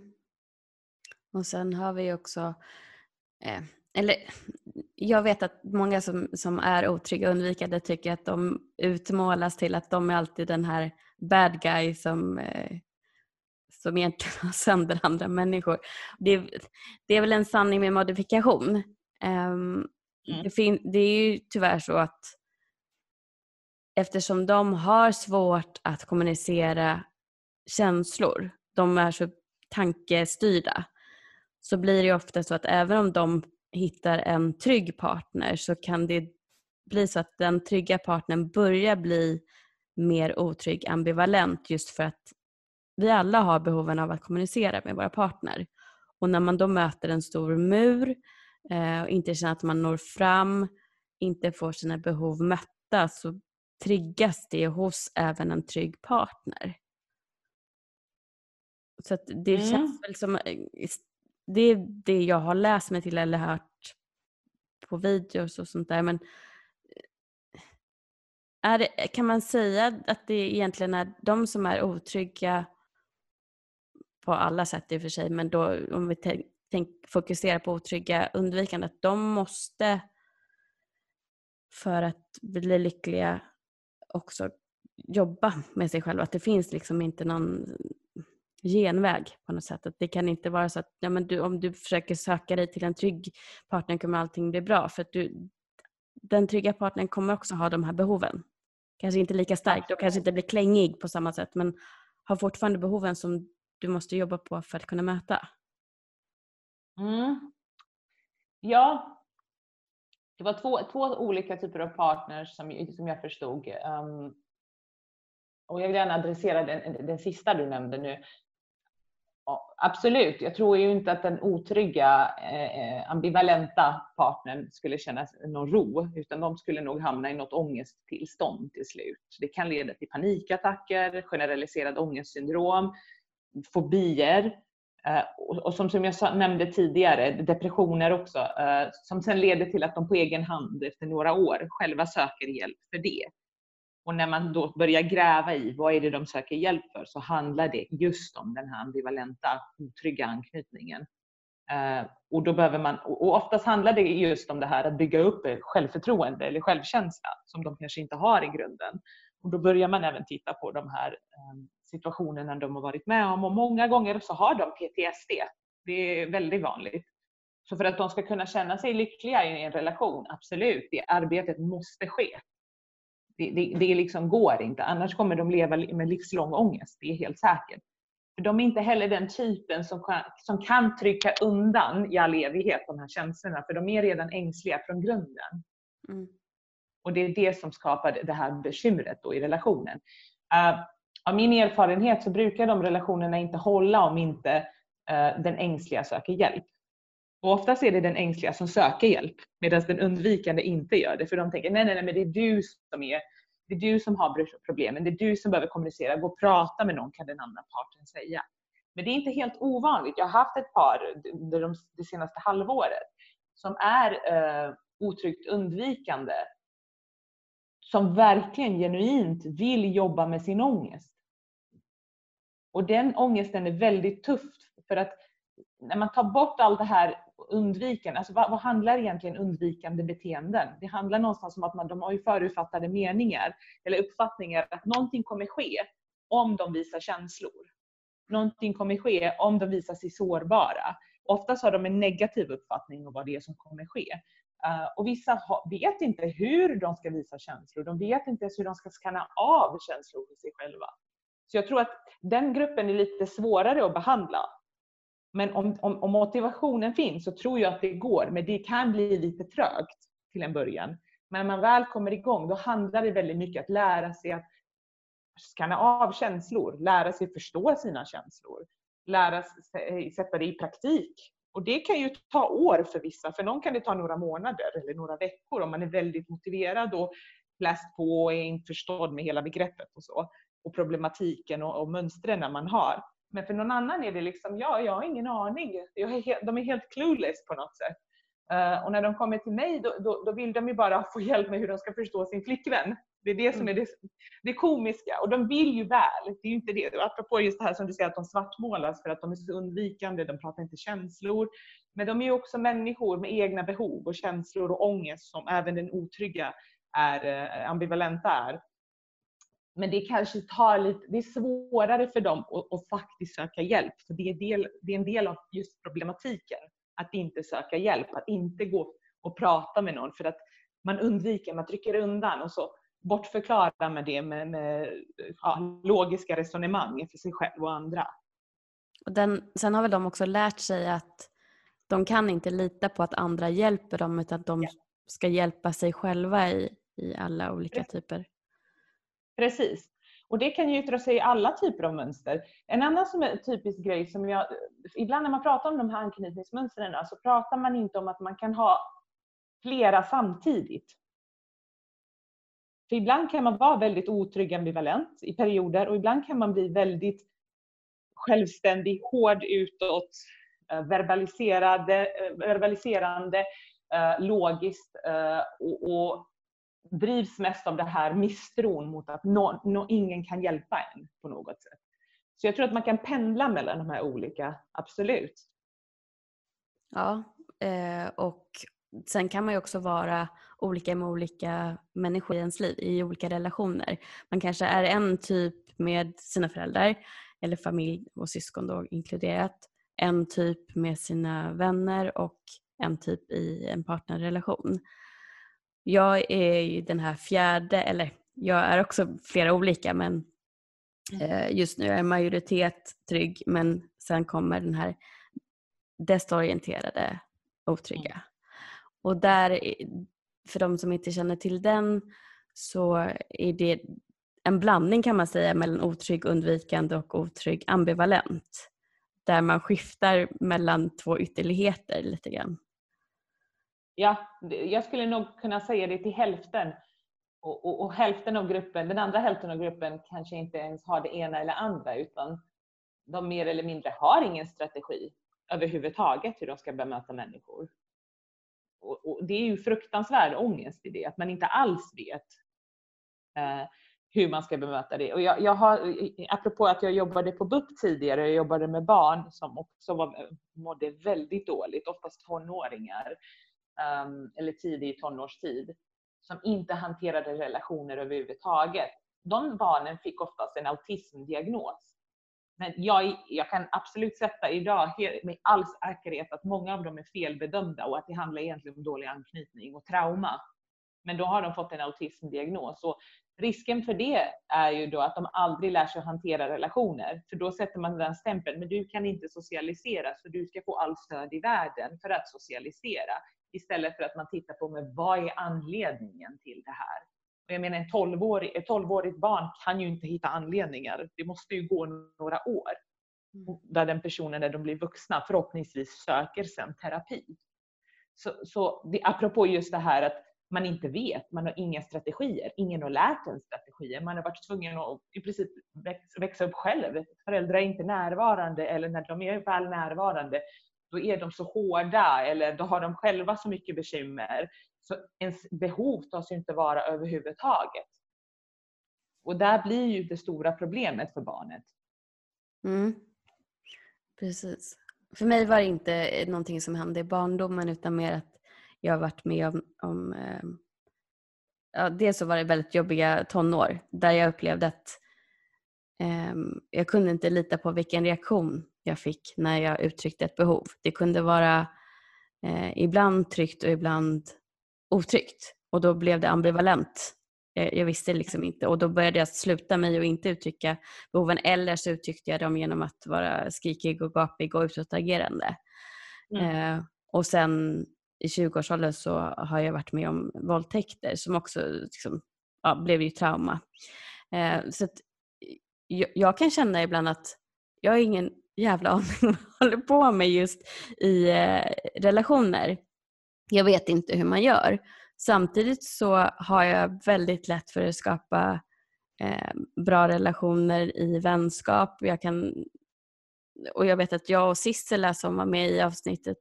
Och sen har vi också eh, eller jag vet att många som, som är otrygga och undvikande tycker att de utmålas till att de är alltid den här bad guy som, eh, som egentligen har sönder andra människor. Det, det är väl en sanning med modifikation. Um, mm. det, det är ju tyvärr så att eftersom de har svårt att kommunicera känslor, de är så tankestyrda, så blir det ofta så att även om de hittar en trygg partner så kan det bli så att den trygga partnern börjar bli mer otrygg ambivalent just för att vi alla har behoven av att kommunicera med våra partner. Och när man då möter en stor mur eh, och inte känner att man når fram, inte får sina behov mötta så triggas det hos även en trygg partner. Så det mm. känns väl som eh, det är det jag har läst mig till eller hört på videos och sånt där. Men eh, är det, kan man säga att det egentligen är de som är otrygga på alla sätt i och för sig, men då om vi tänk, fokuserar på otrygga undvikande, att de måste för att bli lyckliga också jobba med sig själva. Att det finns liksom inte någon genväg på något sätt. Att det kan inte vara så att ja, men du, om du försöker söka dig till en trygg partner kommer allting bli bra. För att du, den trygga partnern kommer också ha de här behoven. Kanske inte lika starkt och kanske inte blir klängig på samma sätt men har fortfarande behoven som du måste jobba på för att kunna möta. Mm. Ja, det var två, två olika typer av partners som, som jag förstod. Um, och jag vill gärna adressera den, den sista du nämnde nu. Absolut, jag tror ju inte att den otrygga, eh, ambivalenta partnern skulle känna någon ro, utan de skulle nog hamna i något ångesttillstånd till slut. Det kan leda till panikattacker, generaliserad ångestsyndrom, fobier eh, och, som, som jag nämnde tidigare, depressioner också, eh, som sen leder till att de på egen hand efter några år själva söker hjälp för det. Och när man då börjar gräva i vad är det de söker hjälp för så handlar det just om den här ambivalenta, otrygga anknytningen. Eh, och då behöver man, och oftast handlar det just om det här att bygga upp självförtroende eller självkänsla som de kanske inte har i grunden. Och då börjar man även titta på de här ehm, situationerna de har varit med om och många gånger så har de PTSD. Det är väldigt vanligt. Så för att de ska kunna känna sig lyckliga i en relation, absolut, det arbetet måste ske. Det, det, det liksom går inte, annars kommer de leva med livslång ångest, det är helt säkert. För de är inte heller den typen som kan, som kan trycka undan i all evighet de här känslorna, för de är redan ängsliga från grunden. Mm. Och det är det som skapar det här bekymret då i relationen. Uh, av min erfarenhet så brukar de relationerna inte hålla om inte eh, den ängsliga söker hjälp. Och oftast är det den ängsliga som söker hjälp medan den undvikande inte gör det. För de tänker nej, nej, nej, men det är du som är det är du som har problemen, det är du som behöver kommunicera. Gå och prata med någon kan den andra parten säga. Men det är inte helt ovanligt. Jag har haft ett par under de, det senaste halvåret som är eh, otryggt undvikande som verkligen genuint vill jobba med sin ångest. Och den ångesten är väldigt tuff för att när man tar bort allt det här undvikande, alltså vad, vad, handlar egentligen undvikande beteenden? Det handlar någonstans om att man, de har ju förutfattade meningar eller uppfattningar att någonting kommer ske om de visar känslor. Någonting kommer ske om de visar sig sårbara. Oftast har de en negativ uppfattning om vad det är som kommer ske. Uh, och vissa vet inte hur de ska visa känslor. De vet inte ens hur de ska skanna av känslor hos sig själva. Så jag tror att den gruppen är lite svårare att behandla. Men om, om, om, motivationen finns så tror jag att det går, men det kan bli lite trögt till en början. Men när man väl kommer igång, då handlar det väldigt mycket om att lära sig att skanna av känslor, lära sig förstå sina känslor, lära sig sätta det i praktik. Och det kan ju ta år för vissa, för någon kan det ta några månader eller några veckor om man är väldigt motiverad och läst på och är införstådd med hela begreppet och så. Och problematiken och, och mönstren man har. Men för någon annan är det liksom, ja, jag har ingen aning. Är de är helt clueless på något sätt. Uh, och när de kommer till mig då, då, då, vill de ju bara få hjälp med hur de ska förstå sin flickvän. Det är det som är mm. det, det komiska. Och de vill ju väl. Det är ju inte det. Apropå just det här som du säger att de svartmålas för att de är så undvikande, de pratar inte känslor. Men de är ju också människor med egna behov och känslor och ångest som även den otrygga är, uh, ambivalenta är. Men det kanske tar lite, det är svårare för dem att, att faktiskt söka hjälp. För det är, del, det är en del av just problematiken. Att inte söka hjälp, att inte gå och prata med någon. För att man undviker, man trycker undan och så bortförklarar man det med, med ja, logiska resonemang för sig själv och andra. Och den, sen har väl de också lärt sig att de kan inte lita på att andra hjälper dem utan att de ja. ska hjälpa sig själva i, i alla olika typer Precis. Och det kan ju yttra sig i alla typer av mönster. En annan som är typisk grej som jag, ibland när man pratar om de här anknytningsmönstren så pratar man inte om att man kan ha flera samtidigt. För ibland kan man vara väldigt otrygg ambivalent i perioder och ibland kan man bli väldigt självständig, hård utåt, eh, verbaliserade, eh, verbaliserande, eh, logiskt och drivs mest av det här misstron mot att no, no, ingen kan hjälpa en på något sätt. Så jag tror att man kan pendla mellan de här olika, absolut. Ja, eh, och sen kan man ju också vara olika med olika människor i ens liv, i olika relationer. Man kanske är en typ med sina föräldrar eller familj och syskon då inkluderat. En typ med sina vänner och en typ i en partnerrelation. Jag är ju den här fjärde, eller jag är också flera olika men eh, just nu är jag majoritet trygg men sen kommer den här desorienterade otrygga. Mm. Och där, för de som inte känner till den, så är det en blandning kan man säga mellan otrygg undvikande och otrygg ambivalent. Där man skiftar mellan två ytterligheter lite grann. Ja, jag skulle nog kunna säga det till hälften. Och, och, och, hälften av gruppen, den andra hälften av gruppen kanske inte ens har det ena eller andra utan de mer eller mindre har ingen strategi överhuvudtaget hur de ska bemöta människor. Och, och det är ju fruktansvärd ångest i det, att man inte alls vet eh, hur man ska bemöta det. Och jag, jag har, apropå att jag jobbade på BUP tidigare, jag jobbade med barn som också var, mådde väldigt dåligt, oftast tonåringar um, eller tidig tonårstid, som inte hanterade relationer överhuvudtaget. De barnen fick oftast en autismdiagnos. Men jag, jag kan absolut sätta idag med all säkerhet att många av dem är felbedömda och att det handlar egentligen om dålig anknytning och trauma. Men då har de fått en autismdiagnos. Och risken för det är ju då att de aldrig lär sig att hantera relationer. För då sätter man den stämpeln, men du kan inte socialisera så du ska få all stöd i världen för att socialisera. Istället för att man tittar på men vad är anledningen till det här. Och jag menar en 12-årig, ett 12-årigt barn kan ju inte hitta anledningar. Det måste ju gå några år. Mm. Där den personen när de blir vuxna förhoppningsvis söker sen terapi. Så, så det, apropå just det här att man inte vet, man har inga strategier, ingen har lärt en strategier. Man har varit tvungen att i princip växa upp själv. Föräldrar är inte närvarande eller när de är väl närvarande då är de så hårda eller då har de själva så mycket bekymmer. Så ens behov tas ju inte vara överhuvudtaget. Och där blir ju det stora problemet för barnet. Mm. Precis. För mig var det inte någonting som hände i barndomen utan mer att jag har varit med om, om ehm, ja, dels så var det väldigt jobbiga tonår där jag upplevde att eh, jag kunde inte lita på vilken reaktion jag fick när jag uttryckte ett behov. Det kunde vara eh, ibland tryggt och ibland otryggt och då blev det ambivalent. Jag, jag visste liksom inte och då började jag sluta mig och inte uttrycka behoven eller så uttryckte jag dem genom att vara skrikig och gapig och utåtagerande. Mm. Eh, och sen i 20-årsåldern så har jag varit med om våldtäkter som också liksom, ja, blev ju trauma. Eh, så jag, jag, kan känna ibland att jag har ingen jävla aning vad jag håller på med just i eh, relationer. Jag vet inte hur man gör. Samtidigt så har jag väldigt lätt för att skapa eh, bra relationer i vänskap. Jag kan, och jag vet att jag och Sissela som var med i avsnittet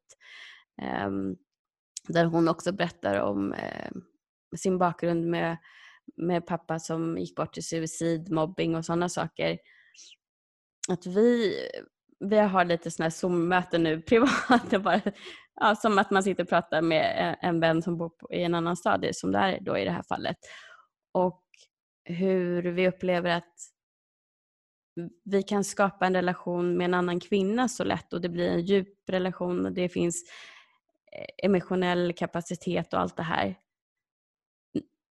eh, där hon också berättar om eh, sin bakgrund med, med pappa som gick bort till suicid, mobbing och sådana saker. Att vi, vi har lite sådana här Zoom-möten nu privat, bara, ja, som att man sitter och pratar med en vän som bor på, i en annan stad, som det är då i det här fallet. Och hur vi upplever att vi kan skapa en relation med en annan kvinna så lätt och det blir en djup relation och det finns eh, emotionell kapacitet och allt det här.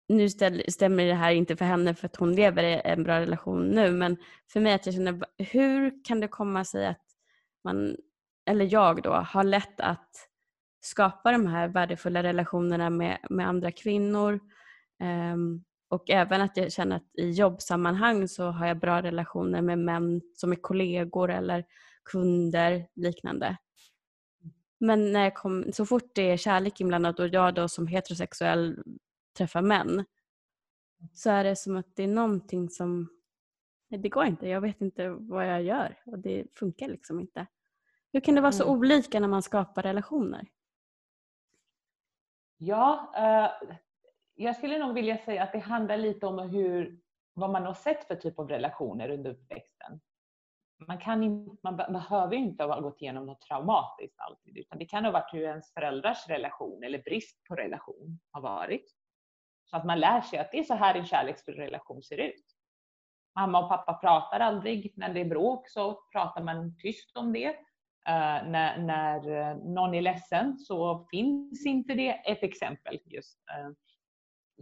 Nu stämmer det här inte för henne för att hon lever i en bra relation nu men för mig att jag känner, hur kan det komma sig att man, eller jag då, har lätt att skapa de här värdefulla relationerna med, med andra kvinnor um, och även att jag känner att i jobbsammanhang så har jag bra relationer med män som är kollegor eller kunder liknande. Men när jag kom, så fort det är kärlek inblandat och jag då som heterosexuell träffar män så är det som att det är någonting som, det går inte, jag vet inte vad jag gör och det funkar liksom inte. Hur kan det vara så mm. olika när man skapar relationer? Ja, eh, jag skulle nog vilja säga att det handlar lite om hur, vad man har sett för typ av relationer under uppväxten man, kan inte, man behöver inte ha gått igenom något traumatiskt alltid, utan det kan ha varit hur ens föräldrars relation eller brist på relation har varit. Så att man lär sig att det är så här en kärleksfull relation ser ut. Mamma och pappa pratar aldrig. När det är bråk så pratar man tyst om det. Uh, när, när eh, någon är ledsen så finns inte det. Ett exempel just. Uh,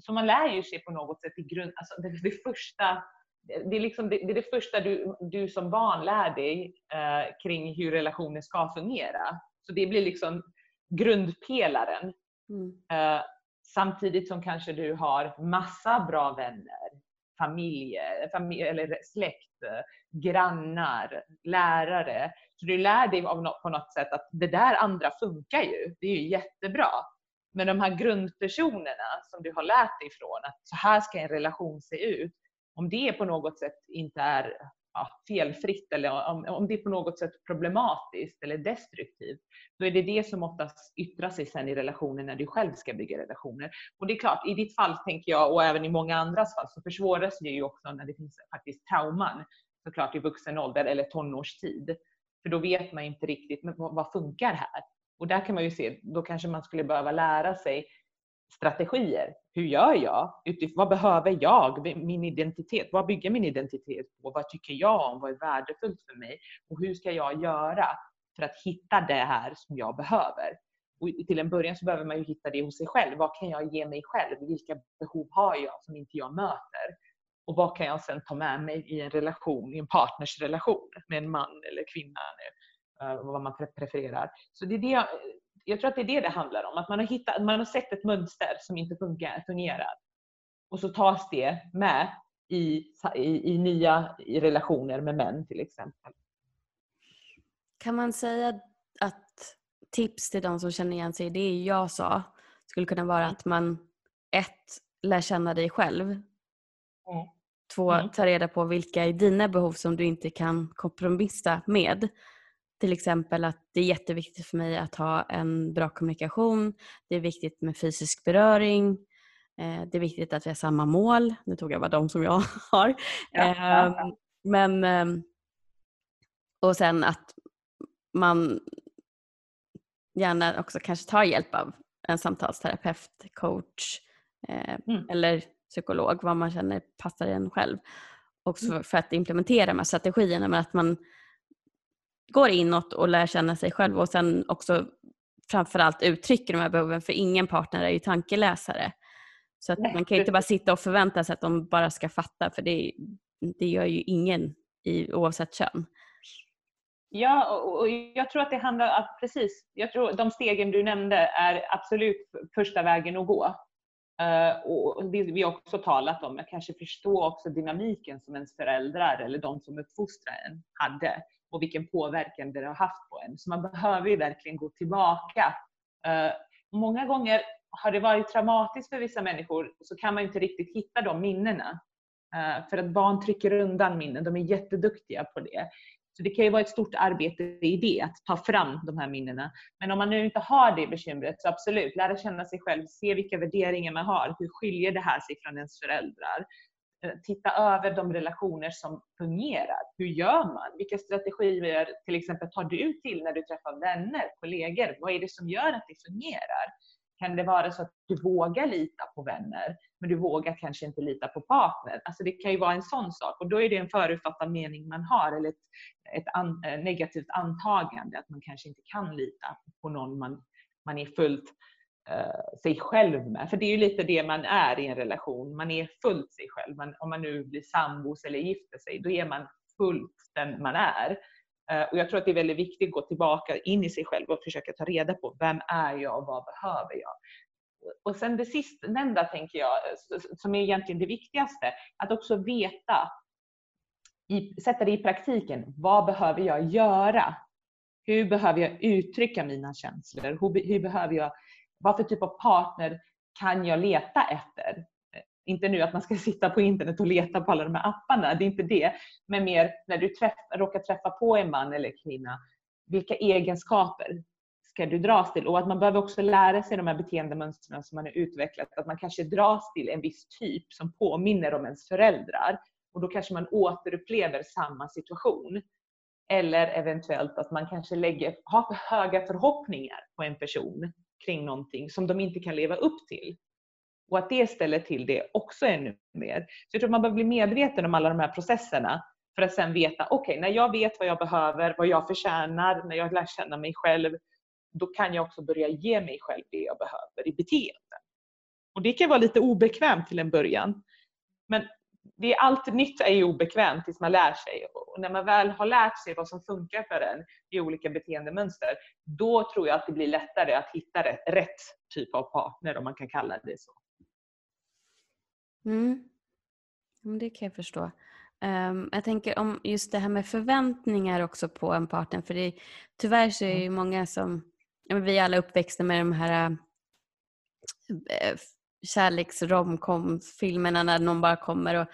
så man lär ju sig på något sätt i grund, alltså det, det första det är, liksom, det, det, är det första du, du som barn lär dig eh, kring hur relationer ska fungera. Så det blir liksom grundpelaren. Mm. Eh, samtidigt som kanske du har massa bra vänner, familj, familj eller släkt, grannar, lärare. Så du lär dig av något, på något sätt att det där andra funkar ju. Det är ju jättebra. Men de här grundpersonerna som du har lärt dig från, att så här ska en relation se ut, om det på något sätt inte är ja, felfritt eller om, om det är på något sätt problematiskt eller destruktivt, då är det det som oftast yttrar sig sen i relationen när du själv ska bygga relationer. Och det är klart, i ditt fall tänker jag, och även i många andras fall, så försvåras det ju också när det finns faktiskt trauman, såklart i vuxen ålder eller tonårstid. För då vet man inte riktigt, men vad funkar här? Och där kan man ju se, då kanske man skulle behöva lära sig strategier. Hur gör jag? vad behöver jag? Min identitet. Vad bygger min identitet på? Vad tycker jag om? Vad är värdefullt för mig? Och hur ska jag göra för att hitta det här som jag behöver? Och till en början så behöver man ju hitta det hos sig själv. Vad kan jag ge mig själv? Vilka behov har jag som inte jag möter? Och vad kan jag sedan ta med mig i en relation, i en partners relation med en man eller kvinna, eh, vad man prefererar. Så det är det jag tror att det är det det handlar om. Att man har, hittat, man har sett ett mönster som inte funkar, fungerar. Och så tas det med i, i, i nya i relationer med män till exempel. kan man säga att tips till de som känner igen sig i det jag sa skulle kunna vara att man ett, lär känna dig själv. Mm. Två, Mm. ta reda på vilka är dina behov som du inte kan kompromissa med. Till exempel att det är jätteviktigt för mig att ha en bra kommunikation. Det är viktigt med fysisk beröring. Eh, det är viktigt att vi har samma mål. Nu tog jag bara de som jag har. Ja, Ehm, Men, ehm, och sen att man gärna också kanske tar hjälp av en samtalsterapeut, coach eh, Mm. eller psykolog, vad man känner passar en själv. Också Mm. för att implementera de här strategierna, men att man går inåt och lär känna sig själv och sen också framförallt uttrycker de här behoven, för ingen partner är ju tankeläsare. Så att man kan ju inte bara sitta och förvänta sig att de bara ska fatta, för det, det gör ju ingen i, oavsett kön. Ja, och, och jag tror att det handlar att precis, jag tror de stegen du nämnde är absolut första vägen att gå. Eh, och det vi också talat om, att kanske förstå också dynamiken som ens föräldrar eller de som uppfostrar en hade och vilken påverkan det har haft på en. Så man behöver ju verkligen gå tillbaka. Eh, många gånger har det varit traumatiskt för vissa människor så kan man inte riktigt hitta de minnena. Eh, för att barn trycker undan minnen, de är jätteduktiga på det. Så det kan ju vara ett stort arbete i det, att ta fram de här minnena. Men om man nu inte har det bekymret, så absolut, lära känna sig själv, se vilka värderingar man har. Hur skiljer det här sig från ens föräldrar? Titta över de relationer som fungerar. Hur gör man? Vilka strategier till exempel tar du till när du träffar vänner, kollegor? Vad är det som gör att det fungerar? Kan det vara så att du vågar lita på vänner, men du vågar kanske inte lita på partner? Alltså det kan ju vara en sån sak och då är det en förutfattad mening man har eller ett, ett an, eh, negativt antagande att man kanske inte kan lita på någon man, man är fullt Eh, sig själv med. För det är ju lite det man är i en relation. Man är fullt sig själv. Man, om man nu blir sambos eller gifter sig, då är man fullt den man är. Eh, och jag tror att det är väldigt viktigt att gå tillbaka in i sig själv och försöka ta reda på vem är jag och vad behöver jag? Och sen det sistnämnda tänker jag, eh, som är egentligen det viktigaste, att också veta, i, sätta det i praktiken, vad behöver jag göra? Hur behöver jag uttrycka mina känslor? Hur, hur behöver jag, vad för typ av partner kan jag leta efter? Eh, inte nu att man ska sitta på internet och leta på alla de här apparna, det är inte det. Men mer när du träff, råkar träffa på en man eller kvinna, vilka egenskaper ska du dras till? Och att man behöver också lära sig de här beteendemönstren som man har utvecklat. Att man kanske dras till en viss typ som påminner om ens föräldrar. Och då kanske man återupplever samma situation. Eller eventuellt att man kanske lägger, har för höga förhoppningar på en person kring någonting som de inte kan leva upp till. Och att det ställer till det också ännu mer. Så jag tror att man behöver bli medveten om alla de här processerna för att sen veta, okej, när jag vet vad jag behöver, vad jag förtjänar, när jag lär känna mig själv, då kan jag också börja ge mig själv det jag behöver i beteenden. Och det kan vara lite obekvämt till en början. Men det är allt nytt är ju obekvämt tills man lär sig. Och när man väl har lärt sig vad som funkar för en i olika beteendemönster, då tror jag att det blir lättare att hitta rätt, rätt typ av partner, om man kan kalla det så. Mm. Mm, Det kan jag förstå. Ehm, jag tänker om just det här med förväntningar också på en partner. För det, tyvärr så är det ju många som, ja, vi är alla uppväxta med de här äh, kärleks-romcom-filmerna när någon bara kommer och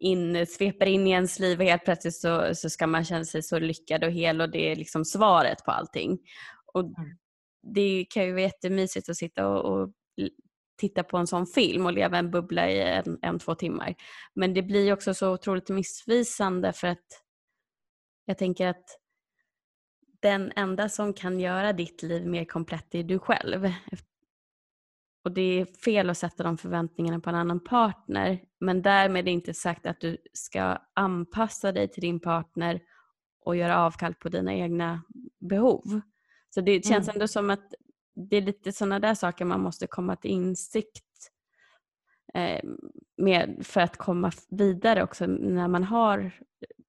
in, sveper in i ens liv och helt plötsligt så, så ska man känna sig så lyckad och hel och det är liksom svaret på allting. Och Mm. Det kan ju vara jättemysigt att sitta och, och titta på en sån film och leva en bubbla i en, en, två timmar. Men det blir också så otroligt missvisande för att jag tänker att den enda som kan göra ditt liv mer komplett är du själv. Och det är fel att sätta de förväntningarna på en annan partner. Men därmed är inte sagt att du ska anpassa dig till din partner och göra avkall på dina egna behov. Så det känns Mm. ändå som att det är lite sådana där saker man måste komma till insikt eh, med för att komma vidare också när man har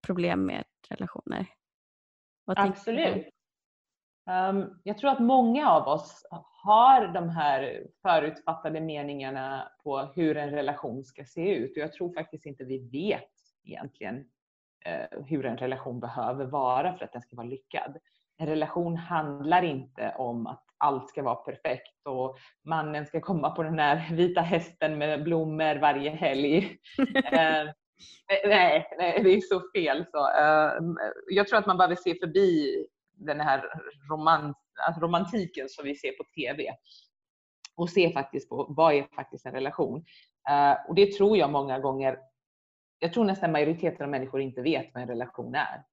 problem med relationer. Absolut. Um, jag tror att många av oss har de här förutfattade meningarna på hur en relation ska se ut. Och jag tror faktiskt inte vi vet egentligen eh, hur en relation behöver vara för att den ska vara lyckad. en relation handlar inte om att allt ska vara perfekt och mannen ska komma på den här vita hästen med blommor varje helg. eh, nej, nej, det är så fel. Så, eh, jag tror att man behöver se förbi den här romans, alltså romantiken som vi ser på TV och se faktiskt på vad är faktiskt en relation. Uh, och det tror jag många gånger, jag tror nästan majoriteten av människor inte vet vad en relation är.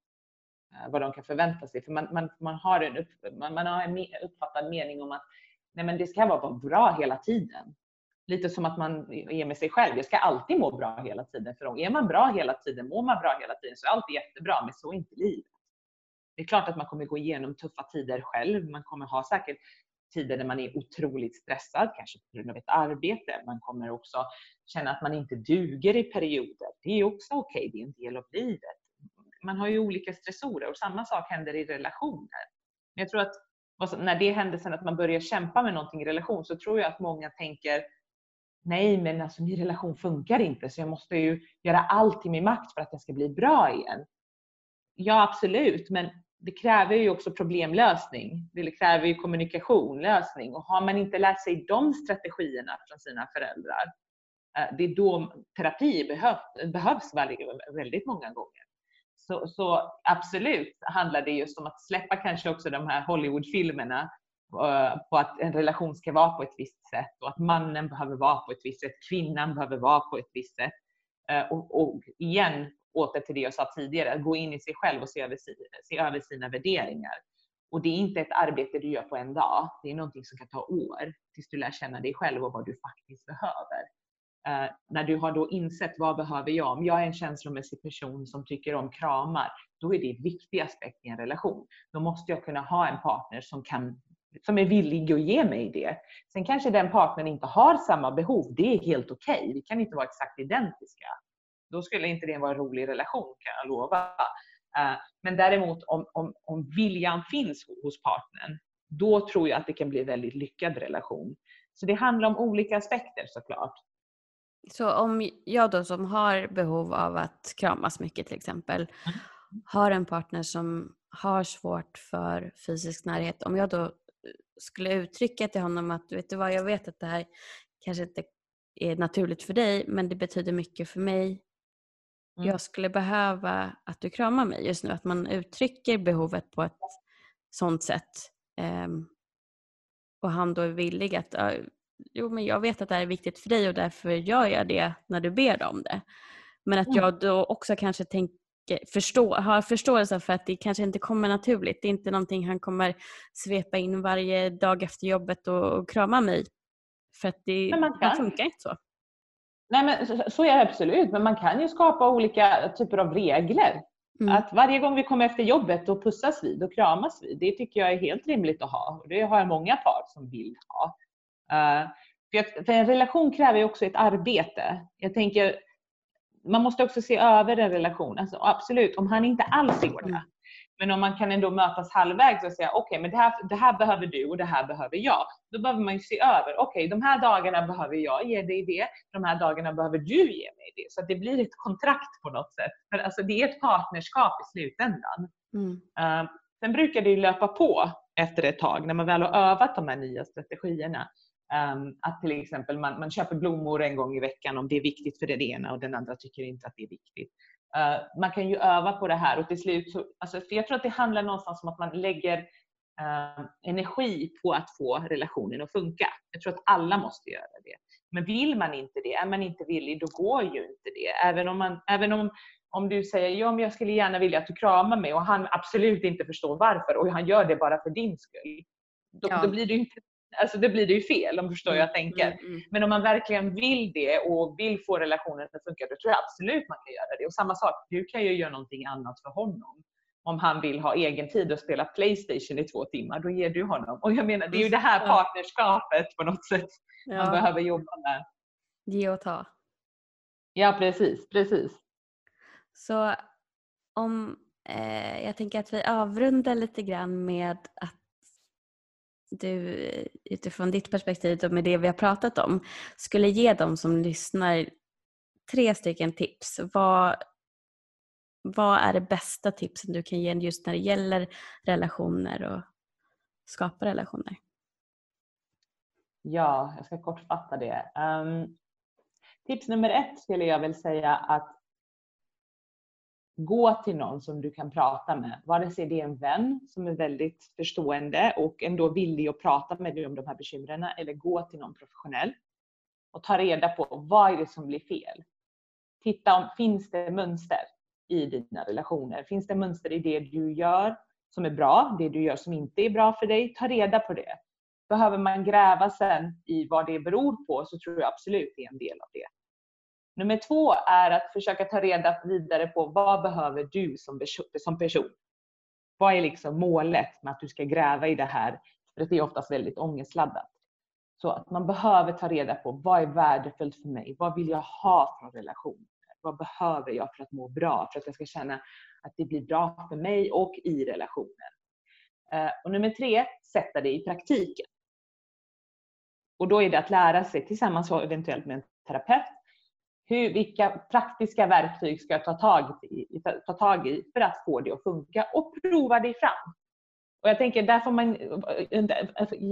Uh, vad de kan förvänta sig. För man, man, man har en, upp, man, man, har en uppfattad mening om att nej men det ska vara bra hela tiden. Lite som att man är med sig själv. Jag ska alltid må bra hela tiden. För är man bra hela tiden, mår man bra hela tiden så är allt jättebra. Men så är inte livet. Det är klart att man kommer gå igenom tuffa tider själv. Man kommer ha säkert tider när man är otroligt stressad, kanske på grund av ett arbete. Man kommer också känna att man inte duger i perioder. Det är också okej, okay, det är en del av livet. Man har ju olika stressorer och samma sak händer i relationer. Men jag tror att när det händer sen att man börjar kämpa med någonting i relation så tror jag att många tänker nej men alltså min relation funkar inte så jag måste ju göra allt i min makt för att den ska bli bra igen. Ja absolut, men det kräver ju också problemlösning. Det kräver ju kommunikation, lösning. Och har man inte lärt sig de strategierna från sina föräldrar, eh, det är då terapi behövs, behövs väldigt många gånger. Så, så, absolut handlar det just om att släppa kanske också de här Hollywoodfilmerna eh, på att en relation ska vara på ett visst sätt och att mannen behöver vara på ett visst sätt, kvinnan behöver vara på ett visst sätt. Eh, och, och igen, åter till det jag sa tidigare, att gå in i sig själv och se över, se över sina värderingar. Och det är inte ett arbete du gör på en dag. Det är någonting som kan ta år tills du lär känna dig själv och vad du faktiskt behöver. Uh, när du har då insett vad behöver jag? Om jag är en känslomässig person som tycker om kramar, då är det en viktig aspekt i en relation. Då måste jag kunna ha en partner som, kan, som är villig att ge mig det. Sen kanske den partnern inte har samma behov. Det är helt okej. Okay. Vi kan inte vara exakt identiska. Då skulle inte det vara en rolig relation kan jag lova. Eh, men däremot om, om, om viljan finns hos partnern, då tror jag att det kan bli en väldigt lyckad relation. Så det handlar om olika aspekter såklart. Så om jag då som har behov av att kramas mycket till exempel, mm. har en partner som har svårt för fysisk närhet, om jag då skulle uttrycka till honom att vet du vad, jag vet att det här kanske inte är naturligt för dig, men det betyder mycket för mig. Mm. Jag skulle behöva att du kramar mig just nu. Att man uttrycker behovet på ett sånt sätt. Um, och han då är villig att jo men jag vet att det här är viktigt för dig och därför gör jag det när du ber om det. Men att mm. jag då också kanske tänker, förstå, har förståelse för att det kanske inte kommer naturligt. Det är inte någonting han kommer svepa in varje dag efter jobbet och, och krama mig. För att det, det funkar inte så. Nej, men så är det absolut, men man kan ju skapa olika typer av regler. Mm. Att varje gång vi kommer efter jobbet då pussas vi, då kramas vi. Det tycker jag är helt rimligt att ha och det har jag många par som vill ha. Uh, för, för en relation kräver ju också ett arbete. Jag tänker, man måste också se över en relation. Alltså, absolut, om han inte alls det, mm. Men om man kan ändå mötas halvvägs och säga okej, okay, men det här, det här behöver du och det här behöver jag. Då behöver man ju se över, okej, okay, de här dagarna behöver jag ge dig det, de här dagarna behöver du ge mig det. Så att det blir ett kontrakt på något sätt. För alltså, det är ett partnerskap i slutändan. Mm. Uh, sen brukar det ju löpa på efter ett tag när man väl har övat de här nya strategierna. Um, att till exempel man, man köper blommor en gång i veckan om det är viktigt för den ena och den andra tycker inte att det är viktigt. Uh, man kan ju öva på det här och till slut, så, alltså, för jag tror att det handlar någonstans om att man lägger uh, energi på att få relationen att funka. Jag tror att alla måste göra det. Men vill man inte det, är man inte villig, då går ju inte det. Även om, man, även om, om du säger ja, men jag skulle gärna vilja att du kramar mig och han absolut inte förstår varför och han gör det bara för din skull. Då, ja. då blir det inte Alltså det blir det ju fel om du förstår hur jag mm, tänker. Mm, mm. Men om man verkligen vill det och vill få relationen att funka, då tror jag absolut man kan göra det. Och samma sak, du kan ju göra någonting annat för honom. Om han vill ha egen tid och spela Playstation i två timmar, då ger du honom. Och jag menar, det är ju det här partnerskapet på något sätt ja. man behöver jobba med. Ge och ta. Ja, precis. precis. Så om, eh, jag tänker att vi avrundar lite grann med att du utifrån ditt perspektiv och med det vi har pratat om skulle ge dem som lyssnar tre stycken tips. Vad, vad är det bästa tipsen du kan ge just när det gäller relationer och skapa relationer? Ja, jag ska kortfatta det. Um, tips nummer ett skulle jag väl säga att gå till någon som du kan prata med. Vare sig det är en vän som är väldigt förstående och ändå villig att prata med dig om de här bekymren eller gå till någon professionell och ta reda på vad är det som blir fel. Titta om finns det mönster i dina relationer? Finns det mönster i det du gör som är bra, det du gör som inte är bra för dig? Ta reda på det. Behöver man gräva sen i vad det beror på så tror jag absolut det är en del av det. Nummer två är att försöka ta reda vidare på vad behöver du som person? Vad är liksom målet med att du ska gräva i det här? För det är oftast väldigt ångestladdat. Så att man behöver ta reda på vad är värdefullt för mig? Vad vill jag ha från relationer? Vad behöver jag för att må bra? För att jag ska känna att det blir bra för mig och i relationen. Eh, och nummer tre, sätta det i praktiken. Och då är det att lära sig tillsammans eventuellt med en terapeut hur, vilka praktiska verktyg ska jag ta tag, i, ta tag i för att få det att funka och prova dig fram. Och jag tänker där får man,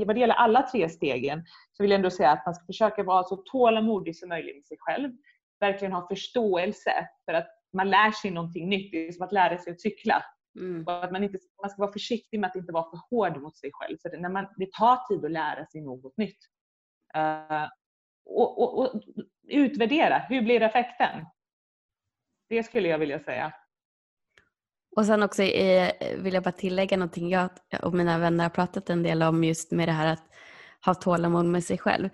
vad det gäller alla tre stegen, så vill jag ändå säga att man ska försöka vara så tålamodig som möjligt med sig själv. Verkligen ha förståelse för att man lär sig någonting nytt. Det är som att lära sig att cykla. Mm. Och att man, inte, man ska vara försiktig med att inte vara för hård mot sig själv. För när man, det tar tid att lära sig något nytt. Uh, och, och, och, utvärdera, hur blir effekten? Det skulle jag vilja säga. Och sen också vill jag bara tillägga någonting jag och mina vänner har pratat en del om just med det här att ha tålamod med sig själv.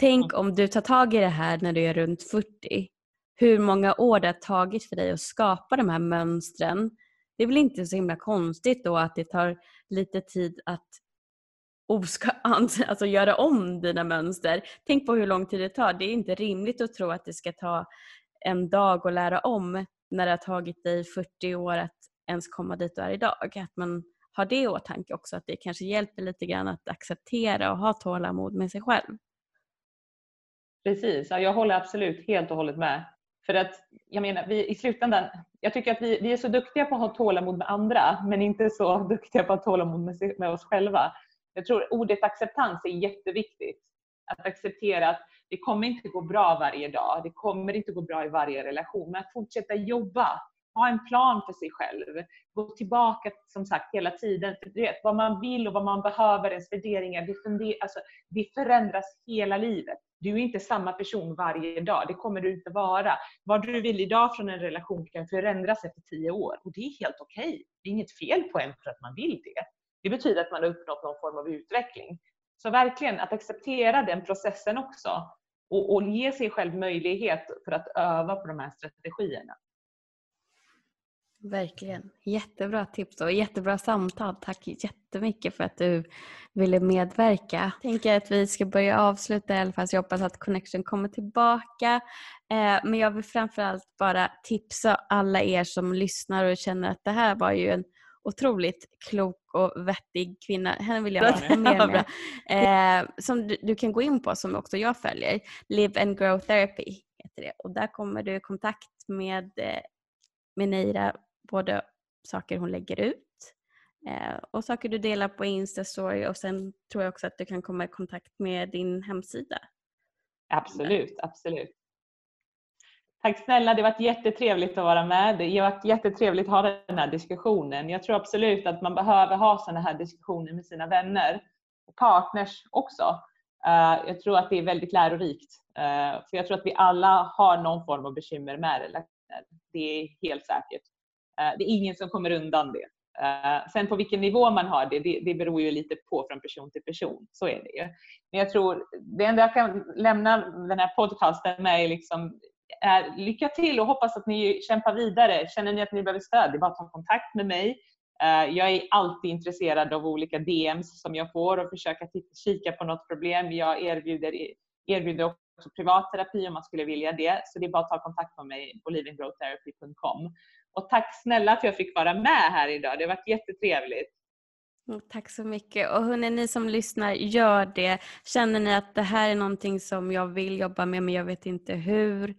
Tänk mm. om du tar tag i det här när du är runt 40. Hur många år det har tagit för dig att skapa de här mönstren. Det är väl inte så himla konstigt då att det tar lite tid att alltså göra om dina mönster. Tänk på hur lång tid det tar. Det är inte rimligt att tro att det ska ta en dag att lära om när det har tagit dig 40 år att ens komma dit du är idag. Att man har det i åtanke också, att det kanske hjälper lite grann att acceptera och ha tålamod med sig själv. Precis, jag håller absolut helt och hållet med. För att jag menar, vi, i slutändan, jag tycker att vi, vi är så duktiga på att ha tålamod med andra, men inte så duktiga på att ha tålamod med, med oss själva. Jag tror ordet acceptans är jätteviktigt. Att acceptera att det kommer inte gå bra varje dag, det kommer inte gå bra i varje relation, men att fortsätta jobba ha en plan för sig själv. Gå tillbaka som sagt hela tiden. För du vet, vad man vill och vad man behöver, ens värderingar, det, funder, alltså, det förändras hela livet. Du är inte samma person varje dag, det kommer du inte vara. Vad du vill idag från en relation kan förändras efter tio år och det är helt okej. Okay. Det är inget fel på en för att man vill det. Det betyder att man har uppnått någon form av utveckling. Så verkligen att acceptera den processen också och, och ge sig själv möjlighet för att öva på de här strategierna. Verkligen. Jättebra tips och jättebra samtal. Tack jättemycket för att du ville medverka. Jag tänker att vi ska börja avsluta i alla fall så jag hoppas att connection kommer tillbaka. Eh, men jag vill framförallt bara tipsa alla er som lyssnar och känner att det här var ju en otroligt klok och vettig kvinna. Henne vill jag prata mer med. Eh, som du, du, kan gå in på, som också jag följer. Live and Grow Therapy heter det. Och där kommer du i kontakt med, eh, med Neira både saker hon lägger ut eh, och saker du delar på Instastory och sen tror jag också att du kan komma i kontakt med din hemsida. Absolut, absolut. Tack snälla, det har varit jättetrevligt att vara med. Det har varit jättetrevligt att ha den här diskussionen. Jag tror absolut att man behöver ha sådana här diskussioner med sina vänner och partners också. Eh, jag tror att det är väldigt lärorikt. Eh, för jag tror att vi alla har någon form av bekymmer med relationer. Det är helt säkert. Eh, det är ingen som kommer undan det. Sen på vilken nivå man har det, det, det beror ju lite på från person till person. Så är det ju. Men jag tror, det enda jag kan lämna den här podcasten med är liksom Eh, lycka till och hoppas att ni kämpar vidare. Känner ni att ni behöver stöd, det är bara att ta kontakt med mig. Eh, jag är alltid intresserad av olika DMs som jag får och försöka kika på något problem. Jag erbjuder, erbjuder också privatterapi om man skulle vilja det. Så det är bara att ta kontakt med mig på livinggrowtherapy.com. Och tack snälla att jag fick vara med här idag. Det har varit jättetrevligt. Mm, tack så mycket. Och hörni, ni som lyssnar, gör det. Känner ni att det här är någonting som jag vill jobba med men jag vet inte hur.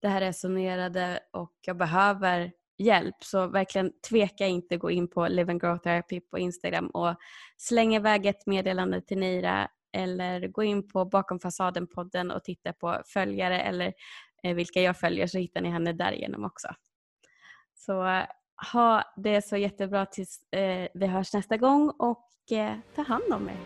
Det här resonerade och jag behöver hjälp så verkligen tveka inte gå in på Live and Grow Therapy på Instagram och släng iväg ett meddelande till Neira eller gå in på Bakom fasaden-podden och titta på följare eller eh, vilka jag följer så hittar ni henne därigenom också. Så ha det så jättebra tills eh, vi hörs nästa gång och eh, ta hand om er.